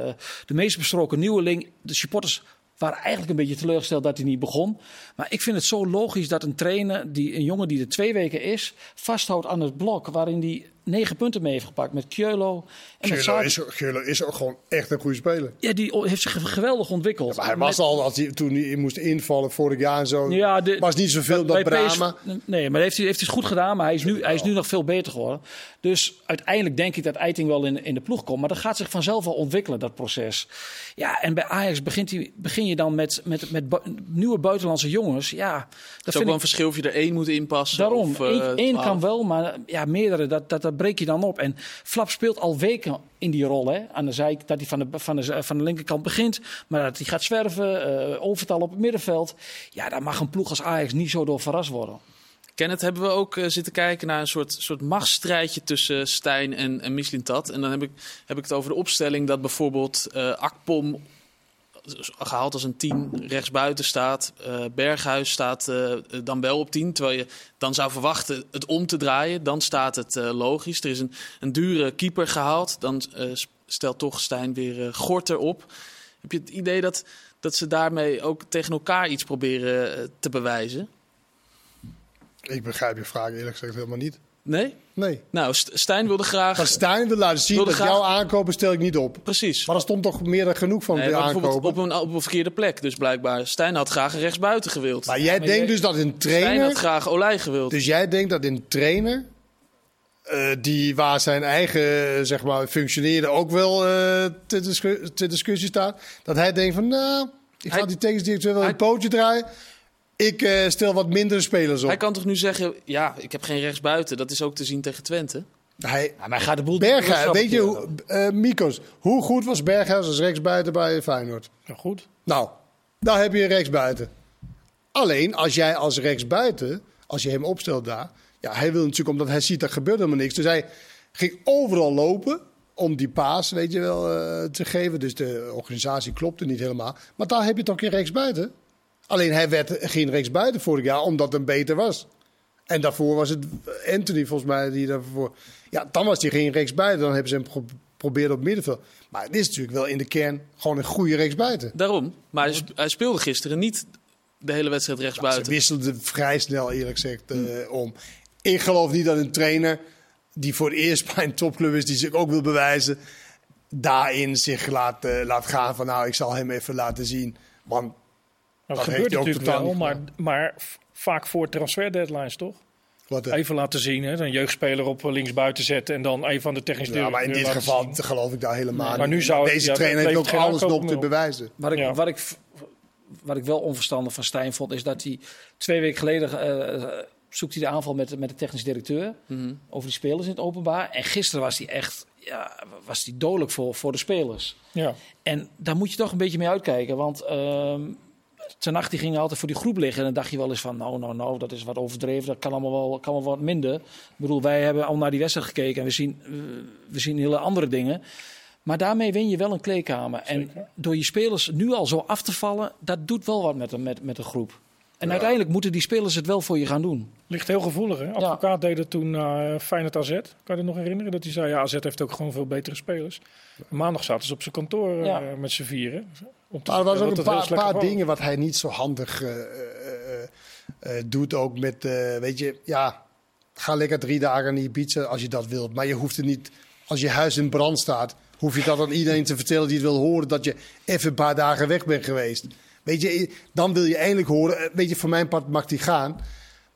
Speaker 4: de meest besproken nieuweling. De supporters waren eigenlijk een beetje teleurgesteld dat hij niet begon. Maar ik vind het zo logisch dat een trainer, die, een jongen die er twee weken is, vasthoudt aan het blok waarin hij negen punten mee heeft gepakt met Keulo. En met
Speaker 2: is, ook gewoon echt een goede speler.
Speaker 4: Ja, die heeft zich geweldig ontwikkeld.
Speaker 2: Maar hij was
Speaker 4: Met-
Speaker 2: al, als hij, toen hij moest invallen vorig jaar en zo,
Speaker 4: Ja, de-
Speaker 2: was niet zoveel dat Brama.
Speaker 4: Nee, maar heeft hij heeft het goed gedaan, maar hij is, nu, hij is nu nog veel beter geworden. Dus uiteindelijk denk ik dat Eiting wel in, in de ploeg komt. Maar dat gaat zich vanzelf wel ontwikkelen, dat proces. Ja, en bij Ajax begint hij, begin je dan met, met, met bu- nieuwe buitenlandse jongens. Ja, dat
Speaker 1: is ook
Speaker 4: vind
Speaker 1: wel
Speaker 4: ik
Speaker 1: een verschil of je er één moet inpassen.
Speaker 4: Daarom,
Speaker 1: of, eh,
Speaker 4: Eén één
Speaker 1: 12.
Speaker 4: kan wel, maar ja, meerdere, dat, dat, dat breek je dan op. En Flap speelt al weken in die rol. Hè? Aan de zijk, dat hij van de, van, de, van de linkerkant begint. Maar dat hij gaat zwerven, eh, overtal op het middenveld. Ja, daar mag een ploeg als Ajax niet zo door verrast worden.
Speaker 1: Kenneth, hebben we ook eh, zitten kijken naar een soort, soort machtsstrijdje tussen Stijn en, en Mislintat. En dan heb ik, heb ik het over de opstelling dat bijvoorbeeld eh Akpom gehaald als een 10 rechtsbuiten staat. Eh, Berghuis staat eh, dan wel op 10. Terwijl je dan zou verwachten het om te draaien. Dan staat het eh, logisch. Er is een, een dure keeper gehaald. Dan eh, stelt toch Stijn weer eh, Gorter op. Heb je het idee dat, dat ze daarmee ook tegen elkaar iets proberen eh, te bewijzen?
Speaker 2: Ik begrijp je vraag eerlijk gezegd helemaal niet.
Speaker 1: Nee?
Speaker 2: Nee.
Speaker 1: Nou, St- Stijn wilde graag.
Speaker 2: Van Stijn wil laten zien dat
Speaker 1: graag-
Speaker 2: jouw aankopen stel ik niet op.
Speaker 1: Precies.
Speaker 2: Maar er stond toch meer dan genoeg van
Speaker 1: Nee, maar
Speaker 2: aankopen.
Speaker 1: op een, op een verkeerde plek. Dus blijkbaar, Stijn had graag een rechtsbuiten gewild.
Speaker 2: Maar jij
Speaker 4: maar
Speaker 2: denkt
Speaker 4: jij-
Speaker 2: dus dat een
Speaker 1: Stijn had
Speaker 2: trainer...
Speaker 1: graag Olij gewild.
Speaker 2: Dus jij denkt dat een trainer... eh, die waar zijn eigen zeg maar, functioneren ook wel eh ter, discu- ter discussie staat. Dat hij denkt van, nou, ik ga
Speaker 1: Hij-
Speaker 2: die tegendirecteur wel
Speaker 1: hij-
Speaker 2: een pootje draaien. Ik eh, stel wat mindere spelers op.
Speaker 1: Hij kan toch nu zeggen, ja, ik heb geen rechtsbuiten. Dat is ook te zien tegen Twente.
Speaker 2: Hij,
Speaker 4: Ja, maar hij gaat de boel...
Speaker 2: Berghuis, weet je, hoe, eh Mikos, hoe goed was Berghuis als rechtsbuiten bij Feyenoord?
Speaker 3: Ja, goed.
Speaker 2: Nou, daar heb je een rechtsbuiten. Alleen, als jij als rechtsbuiten, als je hem opstelt daar... Ja, hij wil natuurlijk, omdat hij ziet, dat gebeurt helemaal niks. Dus hij ging overal lopen om die paas, weet je wel, eh, te geven. Dus de organisatie klopte niet helemaal. Maar daar heb je toch geen rechtsbuiten? Alleen, hij werd geen rechtsbuiten vorig jaar, omdat hem beter was. En daarvoor was het Anthony, volgens mij, die daarvoor... Ja, dan was hij geen rechtsbuiten. Dan hebben ze hem geprobeerd op middenveld. Maar het is natuurlijk wel in de kern gewoon een goede rechtsbuiten.
Speaker 1: Daarom. Maar hij, sp- hij speelde gisteren niet de hele wedstrijd
Speaker 2: Ze
Speaker 1: rechtsbuiten.
Speaker 2: wisselden vrij snel, eerlijk gezegd, eh, om. Ik geloof niet dat een trainer die voor het eerst bij een topclub is, die zich ook wil bewijzen, daarin zich laat, eh, laat gaan van nou, ik zal hem even laten zien. Want Dat
Speaker 3: gebeurt natuurlijk
Speaker 2: totaal
Speaker 3: wel, maar, maar vaak voor transfer deadlines toch?
Speaker 2: wat, eh,
Speaker 3: Even laten zien, hè? een jeugdspeler op eh, linksbuiten zetten en dan even aan de technische
Speaker 2: ja, maar in dit geval
Speaker 3: zien.
Speaker 2: geloof ik daar helemaal
Speaker 3: maar
Speaker 2: niet.
Speaker 3: nu zou
Speaker 2: Deze
Speaker 3: ja,
Speaker 2: trainer heeft ook alles nog te bewijzen.
Speaker 4: Wat ik,
Speaker 3: Ja.
Speaker 4: wat, ik, wat ik wel onverstandig van Stijn vond, is dat hij twee weken geleden eh, zoekt hij de aanval met, met de technisch directeur
Speaker 1: Mhm.
Speaker 4: over die spelers in het openbaar. En gisteren was hij echt ja, was hij dodelijk voor, voor de spelers.
Speaker 3: Ja.
Speaker 4: En daar moet je toch een beetje mee uitkijken. Want ehm ten nacht die ging altijd voor die groep liggen. En dan dacht je wel eens van, nou, nou, nou, dat is wat overdreven. Dat kan allemaal wel, kan wel wat minder. Ik bedoel, wij hebben al naar die wedstrijd gekeken en we zien, eh, we zien hele andere dingen. Maar daarmee win je wel een kleedkamer. En door je spelers nu al zo af te vallen, dat doet wel wat met, een- met, met een groep. En uiteindelijk moeten die spelers het wel voor je gaan doen.
Speaker 3: Ligt heel gevoelig, hè? Advocaat deed het toen uh, Feyenoord AZ. Kan je dat nog herinneren? Dat hij zei, ja, AZ heeft ook gewoon veel betere spelers. Maandag zaten ze op zijn kantoor
Speaker 4: Ja.
Speaker 3: eh, met z'n vieren. Om te
Speaker 2: Maar er was ook een paar, dingen wat hij niet zo handig eh, eh, eh, doet. Ook met, weet je, ja, ga lekker drie dagen naar Ibiza als je dat wilt. Maar je hoeft het niet, als je huis in brand staat, hoef je dat aan iedereen te vertellen die het wil horen dat je even een paar dagen weg bent geweest. Weet je, dan wil je eindelijk horen, weet je, voor mijn part mag die gaan.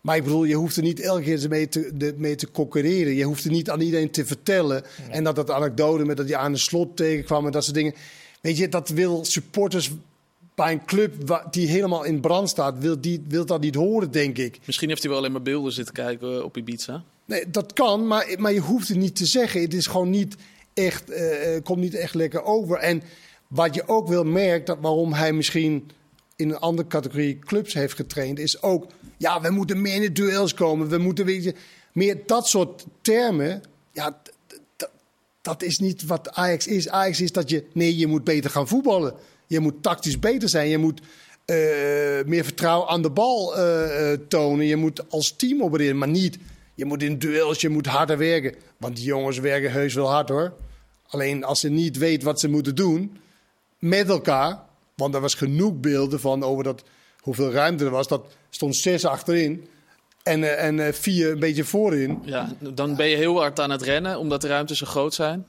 Speaker 2: Maar ik bedoel, je hoeft er niet elke keer mee te, de, mee te concurreren. Je hoeft er niet aan iedereen te vertellen. En dat dat anekdote met dat je aan de slot tegenkwam en dat soort dingen. Weet je, dat wil supporters bij een club die helemaal in brand staat, wil, die, wil dat niet horen, denk ik.
Speaker 1: Misschien heeft hij wel alleen maar beelden zitten kijken eh, op Ibiza.
Speaker 2: Nee, dat kan, maar, maar je hoeft het niet te zeggen. Het is gewoon niet echt, eh, komt niet echt lekker over. En wat je ook wel merkt, dat waarom hij misschien in een andere categorie clubs heeft getraind, is ook, ja, we moeten meer in de duels komen. We moeten weet je, meer dat soort termen. Ja, dat is niet wat Ajax is. Ajax is dat je, nee, je moet beter gaan voetballen. Je moet tactisch beter zijn. Je moet eh, meer vertrouwen aan de bal eh, eh, tonen. Je moet als team opereren, maar niet. Je moet in duels, je moet harder werken. Want die jongens werken heus wel hard hoor. Alleen als ze niet weten wat ze moeten doen met elkaar. Want er was genoeg beelden van over dat, hoeveel ruimte er was. Dat stond zes achterin en, eh, en eh, vier een beetje voorin.
Speaker 1: Ja, dan ben je heel hard aan het rennen, omdat de ruimtes zo groot zijn.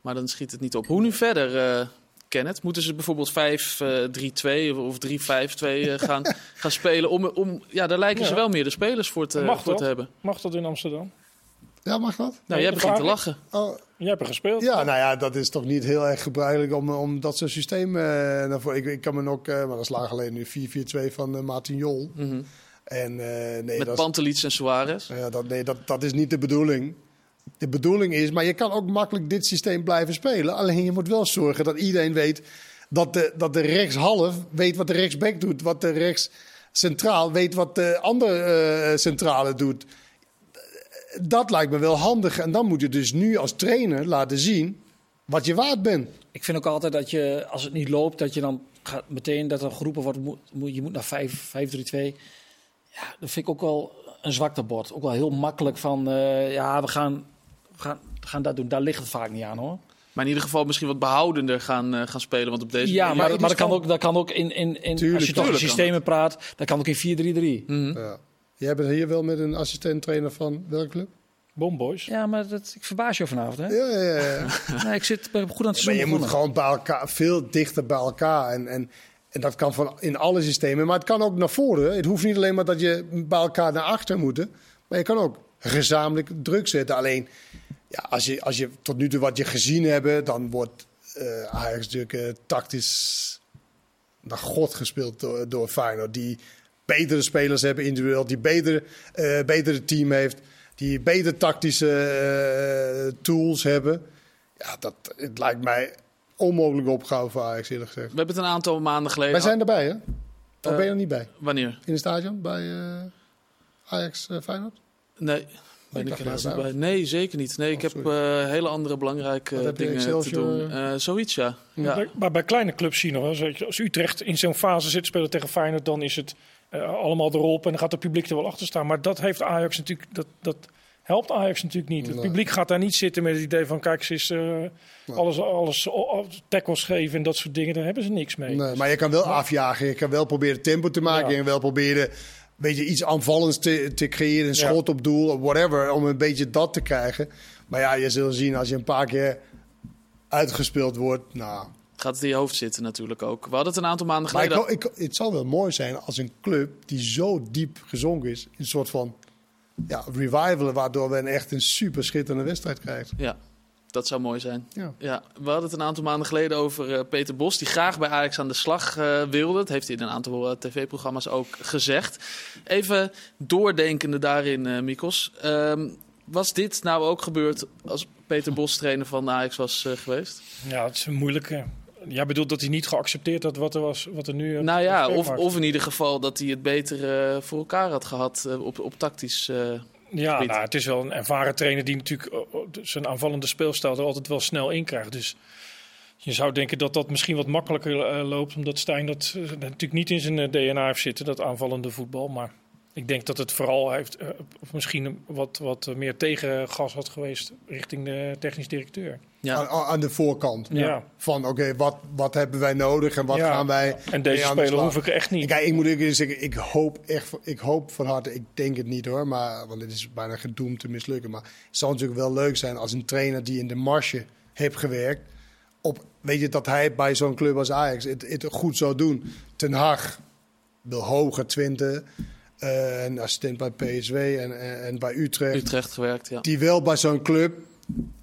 Speaker 1: Maar dan schiet het niet op. Hoe nu verder, eh Kenneth? Moeten ze bijvoorbeeld 5-3-2 of 3-5-2 eh, gaan, gaan spelen? Om, om, ja, daar lijken ze wel meer de spelers voor te,
Speaker 3: Mag
Speaker 1: voor te
Speaker 3: dat?
Speaker 1: hebben.
Speaker 3: Mag dat in Amsterdam?
Speaker 2: Ja, mag dat?
Speaker 1: Nou,
Speaker 3: Nee,
Speaker 1: jij begint te lachen.
Speaker 2: Oh,
Speaker 3: Jij hebt er gespeeld.
Speaker 2: Ja, nou ja, dat is toch niet heel erg gebruikelijk om, om dat soort systeem eh voren. Ik, ik kan me nog, eh, maar dat is lang geleden nu, 4-4-2 van eh Martin Jol.
Speaker 1: Mhm.
Speaker 2: En eh, nee,
Speaker 1: Met Pantelits en Suarez.
Speaker 2: ja, dat, nee dat, dat is niet de bedoeling. De bedoeling is, maar je kan ook makkelijk dit systeem blijven spelen. Alleen je moet wel zorgen dat iedereen weet dat de, dat de rechtshalf weet wat de rechtsback doet. Wat de rechts centraal weet wat de andere eh, centrale doet. Dat lijkt me wel handig. En dan moet je dus nu als trainer laten zien wat je waard bent.
Speaker 4: Ik vind ook altijd dat je, als het niet loopt, dat je dan gaat meteen dat er geroepen wordt, moet- je moet naar 5, 5 3 2 Ja, dat vind ik ook wel een zwaktebord. Ook wel heel makkelijk van, eh, ja, we gaan, we gaan, we gaan dat doen. Daar ligt het vaak niet aan hoor.
Speaker 1: Maar in ieder geval misschien wat behoudender gaan, eh, gaan spelen. Want op deze
Speaker 4: Ja,
Speaker 1: manier-
Speaker 4: maar,
Speaker 2: het
Speaker 4: maar dat, kan ook, dat kan ook in, in, in
Speaker 2: Tuurlijk,
Speaker 4: als je toch in systemen praat, dat kan ook in 4-3-3.
Speaker 1: Mhm.
Speaker 2: Ja. Jij bent hier wel met een assistent-trainer van welke club?
Speaker 3: Bomboys.
Speaker 4: Ja, maar dat, ik verbaas je vanavond hè.
Speaker 2: Ja, ja, ja.
Speaker 4: Nee, ik zit ben goed aan het
Speaker 2: maar
Speaker 4: seizoen
Speaker 2: je moet gewoon bij elkaar, veel dichter bij elkaar. En, en, en dat kan van in alle systemen. Maar het kan ook naar voren. Het hoeft niet alleen maar dat je bij elkaar naar achter moet. Maar je kan ook gezamenlijk druk zetten. Alleen, ja, als, je, als je tot nu toe wat je gezien hebt, dan wordt eh Ajax natuurlijk eh, tactisch naar god gespeeld door, door Feyenoord. Die betere spelers hebben individueel, die beter, eh betere team heeft, die betere tactische tools hebben. Ja, dat het lijkt mij onmogelijk opgave voor Ajax, eerlijk gezegd.
Speaker 1: We hebben het een aantal maanden geleden...
Speaker 2: Wij zijn erbij, hè? Of
Speaker 1: Eh,
Speaker 2: ben je er niet bij?
Speaker 1: Wanneer?
Speaker 2: In het stadion bij eh, Ajax eh, Feyenoord?
Speaker 1: Nee. Ben ik helaas
Speaker 2: dat
Speaker 1: niet bij. Nee, zeker niet. Nee, ik
Speaker 2: Oh,
Speaker 1: heb eh, hele andere belangrijke dingen te doen. Eh, zoiets, ja. ja.
Speaker 3: Bij- Maar bij kleine clubs zie je nog wel. eens, weet je, Als Utrecht in zo'n fase zit spelen tegen Feyenoord, dan is het allemaal erop en dan gaat het publiek er wel achter staan. Maar dat heeft Ajax natuurlijk, dat, dat helpt Ajax natuurlijk niet. Het publiek gaat daar niet zitten met het idee van, kijk, ze is eh, alles, alles tackles geven en dat soort dingen. Daar hebben ze niks mee.
Speaker 2: Nee, maar je kan wel afjagen. Je kan wel proberen tempo te maken.
Speaker 3: Ja.
Speaker 2: Je kan wel proberen weet je, iets aanvallends te, te creëren. Een
Speaker 3: Ja.
Speaker 2: schot op doel of whatever. Om een beetje dat te krijgen. Maar ja, je zult zien als je een paar keer uitgespeeld wordt. Nou,
Speaker 1: Gaat het in je hoofd zitten natuurlijk ook. We hadden het een aantal maanden
Speaker 2: maar ik,
Speaker 1: geleden...
Speaker 2: ik, het zou wel mooi zijn als een club die zo diep gezonken is. Een soort van ja, revival. Waardoor we een echt een super schitterende wedstrijd krijgen.
Speaker 1: Ja, dat zou mooi zijn.
Speaker 2: Ja.
Speaker 1: Ja, we hadden het een aantal maanden geleden over eh, Peter Bos, die graag bij Ajax aan de slag eh, wilde. Dat heeft hij in een aantal eh, tv-programma's ook gezegd. Even doordenkende daarin, eh Mikos. Ehm, was dit nou ook gebeurd als Peter Bos trainer van Ajax was geweest?
Speaker 3: Ja, het is een moeilijke. Jij bedoelt dat hij niet geaccepteerd had wat er, was, wat er nu... eh,
Speaker 1: nou ja, of, of in ieder geval dat hij het beter eh, voor elkaar had gehad eh, op, op tactisch. eh,
Speaker 3: Ja, nou, het is wel een ervaren trainer die natuurlijk zijn aanvallende speelstijl er altijd wel snel in krijgt. Dus je zou denken dat dat misschien wat makkelijker loopt, omdat Stijn dat natuurlijk niet in zijn DNA heeft zitten, dat aanvallende voetbal. Maar ik denk dat het vooral heeft, eh, of misschien wat, wat eh, meer tegengas had geweest richting de technisch directeur.
Speaker 1: Ja.
Speaker 2: Aan, aan de voorkant.
Speaker 3: Ja.
Speaker 2: Van oké, wat, wat hebben wij nodig en wat gaan wij.
Speaker 3: En deze speler hoef ik echt niet.
Speaker 2: Kijk, ik moet ik zeggen, ik hoop echt, ik hoop van harte, ik denk het niet hoor, maar, want het is bijna gedoemd te mislukken. Maar het zou natuurlijk wel leuk zijn als een trainer die in de marge heeft gewerkt, op, weet je, dat hij bij zo'n club als Ajax het, het goed zou doen. Ten Haag wil hoger 20. Uh, een assistent bij PSW en, en, en, bij Utrecht.
Speaker 1: Utrecht gewerkt, ja.
Speaker 2: Die wel bij zo'n club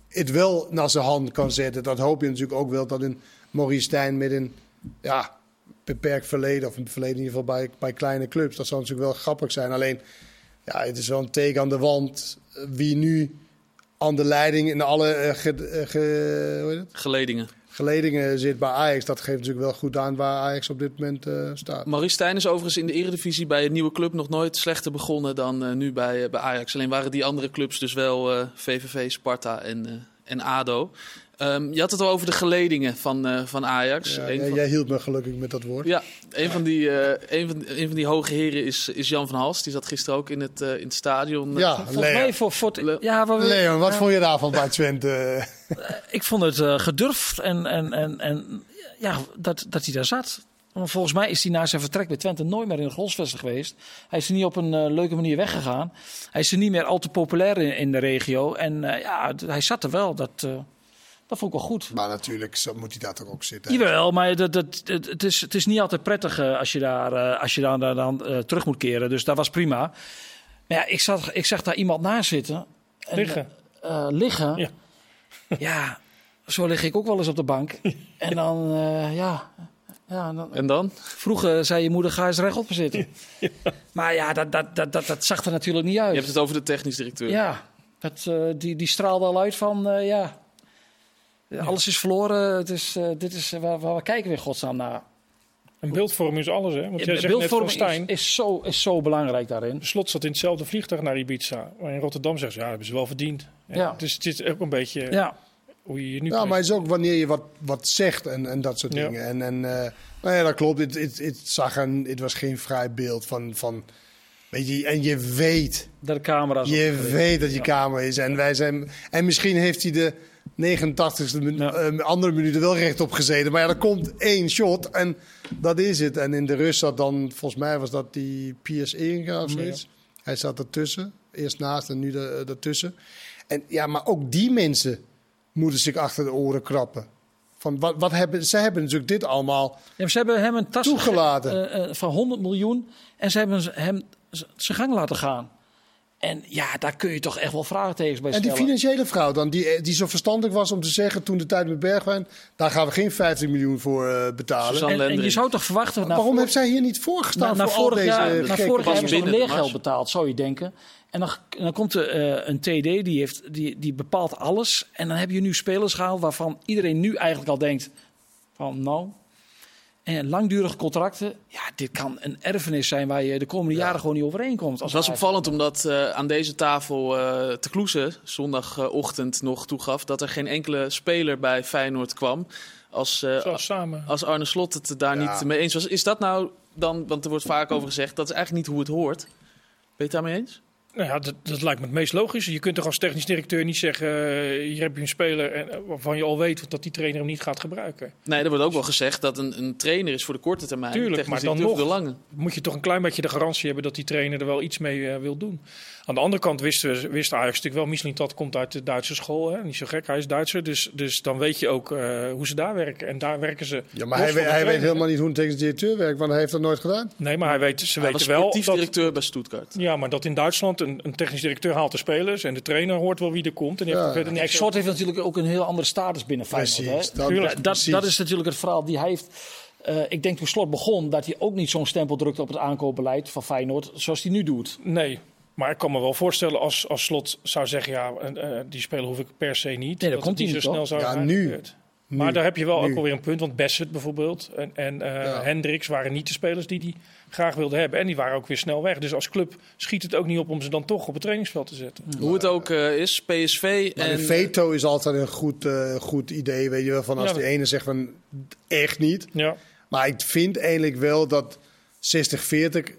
Speaker 2: het wel naar zijn hand kan zetten. Dat hoop je natuurlijk ook wel dat een Maurice Stijn met een ja, beperkt verleden, of een verleden in ieder geval bij, bij kleine clubs, dat zou natuurlijk wel grappig zijn. Alleen, ja, het is wel een teken aan de wand wie nu aan de leiding in alle eh, ge, eh, ge, hoe het?
Speaker 1: geledingen
Speaker 2: geledingen zit bij Ajax. Dat geeft natuurlijk wel goed aan waar Ajax op dit moment eh, staat.
Speaker 1: Maurice Stijn is overigens in de Eredivisie bij een nieuwe club nog nooit slechter begonnen dan eh, nu bij, eh, bij Ajax. Alleen waren die andere clubs dus wel VVV, Sparta en, en ADO. Ehm, je had het al over de geledingen van, eh, van Ajax.
Speaker 2: Ja, jij,
Speaker 1: van-
Speaker 2: jij hield me gelukkig met dat woord.
Speaker 1: Ja, een van die, eh, een van, een van die hoge heren is, is Jan van Hals. Die zat gisteren ook in het, eh, in het stadion.
Speaker 2: Ja,
Speaker 4: Volgens
Speaker 2: Leon.
Speaker 4: mij voor, voor
Speaker 1: Le-
Speaker 4: ja, we-
Speaker 2: Leon, wat vond je daarvan bij Twente?
Speaker 4: ik vond het eh, gedurfd en, en, en, en ja, dat, dat hij daar zat. Want volgens mij is hij na zijn vertrek bij Twente nooit meer in de grondvesten geweest. Hij is er niet op een leuke manier weggegaan. Hij is er niet meer al te populair in, in de regio. En eh, ja, hij zat er wel. Dat, eh, dat vond ik wel goed.
Speaker 2: Maar natuurlijk zo moet hij daar toch ook zitten.
Speaker 4: Jawel, maar dat, dat, het, het is, het is niet altijd prettig eh, als je daar, eh, als je daar, daar dan eh, terug moet keren. Dus dat was prima. Maar ja, ik, zag, ik zag daar iemand naast zitten. En,
Speaker 3: Liggen.
Speaker 4: eh, liggen.
Speaker 3: Ja.
Speaker 4: Ja. zo lig ik ook wel eens op de bank. En dan, eh, ja... Ja, dan,
Speaker 1: En dan?
Speaker 4: vroeger zei je moeder, ga eens rechtop zitten. Maar ja, dat, dat, dat, dat, dat zag er natuurlijk niet uit.
Speaker 1: Je hebt het over de technisch directeur.
Speaker 4: Ja, dat, eh, die, die straalde al uit van, eh, ja, alles is verloren. Het is, eh, dit is, eh, waar, waar kijken we in godsnaam naar?
Speaker 3: Een beeldvorm is alles, hè? Want jij zegt net Stijn.
Speaker 4: is, is, zo, is zo belangrijk daarin.
Speaker 3: Slot zat in hetzelfde vliegtuig naar Ibiza. Maar in Rotterdam zeggen ze, ja, hebben ze wel verdiend. Ja,
Speaker 4: Ja.
Speaker 3: Dus het is ook een beetje
Speaker 4: Ja,
Speaker 3: hoe je je nu
Speaker 2: Ja, maar het is ook wanneer je wat, wat zegt en, en dat soort
Speaker 3: Ja.
Speaker 2: dingen. En, en eh, nou ja, dat klopt. Het, het, het, zag een, het was geen vrij beeld van, van. Weet je, en je weet,
Speaker 4: dat de camera's...
Speaker 2: je weet dat je kamer is. En, wij zijn, en misschien heeft hij de 89ste minu-
Speaker 4: Ja.
Speaker 2: eh, andere minuut er wel rechtop gezeten. Maar ja, er komt één shot en dat is het. En in de rust zat dan, volgens mij was dat die Piers Inga of zoiets. Hij zat ertussen. Eerst naast en nu er- ertussen. En ja, maar ook die mensen moeten zich achter de oren krappen. Van wat, wat hebben, ze hebben natuurlijk dit allemaal.
Speaker 4: Ja, ze hebben hem een tas
Speaker 2: Toegelaten.
Speaker 4: eh, eh, van 100 miljoen en ze hebben hem zijn gang laten gaan. En ja, daar kun je toch echt wel vraagtekens bij
Speaker 2: En die
Speaker 4: stellen.
Speaker 2: financiële vrouw dan, die, die zo verstandig was om te zeggen toen de tijd met Bergwijn, daar gaan we geen 50 miljoen voor eh, betalen.
Speaker 4: En, en je zou toch verwachten...
Speaker 2: Waarom
Speaker 4: vorig-
Speaker 2: heeft zij hier niet voorgestaan
Speaker 4: na, na
Speaker 2: voor al
Speaker 4: vorig
Speaker 2: deze
Speaker 4: jaar, na vorig jaar hebben ze leergeld
Speaker 1: mars.
Speaker 4: betaald, zou je denken. En dan, dan komt er eh, een TD, die, heeft, die, die bepaalt alles. En dan heb je nu spelers gehaald waarvan iedereen nu eigenlijk al denkt... van nou... En langdurige contracten, ja, dit kan een erfenis zijn waar je de komende jaren gewoon niet overeenkomt.
Speaker 1: Het was opvallend omdat eh, aan deze tafel eh te Kloeze zondagochtend nog toegaf dat er geen enkele speler bij Feyenoord kwam. Als, eh,
Speaker 3: samen.
Speaker 1: als Arne Slot het er daar
Speaker 2: Ja.
Speaker 1: niet mee eens was. Is dat nou dan, want er wordt vaak over gezegd, dat is eigenlijk niet hoe het hoort. Ben je het daarmee eens?
Speaker 3: Nou ja, dat, dat lijkt me het meest logisch. Je kunt toch als technisch directeur niet zeggen... eh, hier heb je een speler en, eh, waarvan je al weet dat die trainer hem niet gaat gebruiken.
Speaker 1: Nee, er wordt ook wel gezegd dat een, een trainer is voor de korte termijn.
Speaker 3: Tuurlijk, maar dan nog.
Speaker 1: de lange.
Speaker 3: Moet je toch een klein beetje de garantie hebben dat die trainer er wel iets mee eh, wil doen. Aan de andere kant wist, we- wist Ajax natuurlijk wel... Michelin Tat komt uit de Duitse school. Hè? Niet zo gek, hij is Duitser. Dus, dus dan weet je ook eh, hoe ze daar werken. En daar werken ze...
Speaker 2: Ja, maar hij, weet- hij weet helemaal niet hoe een technisch directeur werkt, want hij heeft dat nooit gedaan.
Speaker 3: Nee, maar hij weet, ze
Speaker 1: Hij was
Speaker 3: weten wel
Speaker 1: sportief
Speaker 3: dat...
Speaker 1: directeur bij Stuttgart.
Speaker 3: Ja, maar dat in Duitsland een, een technisch directeur haalt de spelers... en de trainer hoort wel wie er komt. En
Speaker 2: Ja.
Speaker 3: heeft er verder
Speaker 4: Slot heeft natuurlijk ook een heel andere status binnen Feyenoord.
Speaker 2: Precies,
Speaker 4: hè?
Speaker 2: dat-
Speaker 4: Tuurlijk, dat,
Speaker 2: precies.
Speaker 4: dat is natuurlijk het verhaal die hij heeft. Eh, ik denk toen Slot begon dat hij ook niet zo'n stempel drukte op het aankoopbeleid van Feyenoord zoals hij nu doet.
Speaker 3: Nee, maar ik kan me wel voorstellen als, als Slot zou zeggen... ja, eh, die speler hoef ik per se niet.
Speaker 4: dat
Speaker 3: het
Speaker 4: komt
Speaker 3: niet zo snel zou
Speaker 2: Ja, nu.
Speaker 3: Maar
Speaker 2: Nu.
Speaker 3: daar heb je wel
Speaker 2: Nu.
Speaker 3: ook alweer een punt. Want Bassett bijvoorbeeld en, en eh,
Speaker 2: Ja.
Speaker 3: Hendricks waren niet de spelers die hij graag wilde hebben. En die waren ook weer snel weg. Dus als club schiet het ook niet op om ze dan toch op het trainingsveld te zetten.
Speaker 1: Hoe het ook eh, is, PSV
Speaker 2: Maar
Speaker 1: en...
Speaker 2: een veto is altijd een goed, eh, goed idee, weet je wel. Van als
Speaker 3: Ja,
Speaker 2: die
Speaker 3: dat-
Speaker 2: ene zegt van echt niet.
Speaker 3: Ja,
Speaker 2: Maar ik vind eigenlijk wel dat 60-40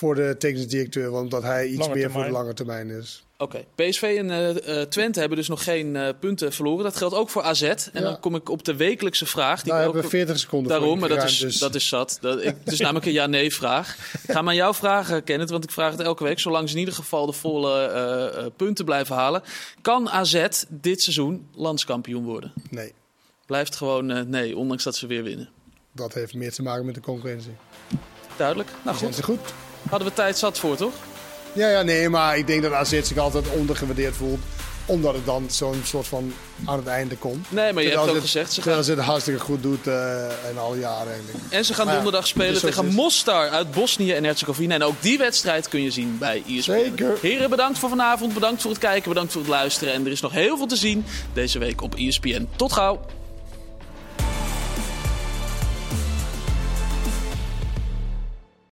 Speaker 2: voor de technisch directeur, want dat hij iets
Speaker 3: Lange
Speaker 2: meer
Speaker 3: termijn.
Speaker 2: voor de lange termijn is.
Speaker 1: Oké, PSV en eh, eh, Twente hebben dus nog geen eh, punten verloren. Dat geldt ook voor AZ. En
Speaker 2: Ja.
Speaker 1: dan kom ik op de wekelijkse vraag. Die
Speaker 2: Daar
Speaker 1: ik
Speaker 2: hebben
Speaker 1: ook-
Speaker 2: we 40 seconden
Speaker 1: Daarom,
Speaker 2: voor
Speaker 1: maar dat is,
Speaker 2: dus-
Speaker 1: dat is zat. Dat, ik, het is namelijk een ja-nee vraag. Ik ga maar jouw vragen, Kenneth, want ik vraag het elke week. Zolang ze in ieder geval de volle eh, eh, punten blijven halen. Kan AZ dit seizoen landskampioen worden?
Speaker 2: Nee.
Speaker 1: blijft gewoon eh, nee, ondanks dat ze weer winnen.
Speaker 2: Dat heeft meer te maken met de concurrentie.
Speaker 1: Duidelijk. Nou
Speaker 2: Zijn
Speaker 1: goed,
Speaker 2: ze goed?
Speaker 1: Hadden we tijd zat voor, toch?
Speaker 2: Ja, ja, nee, maar ik denk dat AZ zich altijd ondergewaardeerd voelt. Omdat het dan zo'n soort van aan het einde komt.
Speaker 1: Nee, maar je
Speaker 2: Terwijl
Speaker 1: hebt ook
Speaker 2: het-
Speaker 1: gezegd, ze gaan,
Speaker 2: ze het hartstikke goed doet eh en al jaren eigenlijk.
Speaker 1: en ze gaan
Speaker 2: Maar ja,
Speaker 1: donderdag spelen
Speaker 2: dus zo
Speaker 1: tegen. Mostar uit Bosnië en Herzegovina. En ook die wedstrijd kun je zien bij ESPN.
Speaker 2: Zeker.
Speaker 1: Heren, bedankt voor vanavond. Bedankt voor het kijken, bedankt voor het luisteren. En er is nog heel veel te zien deze week op ESPN. Tot gauw.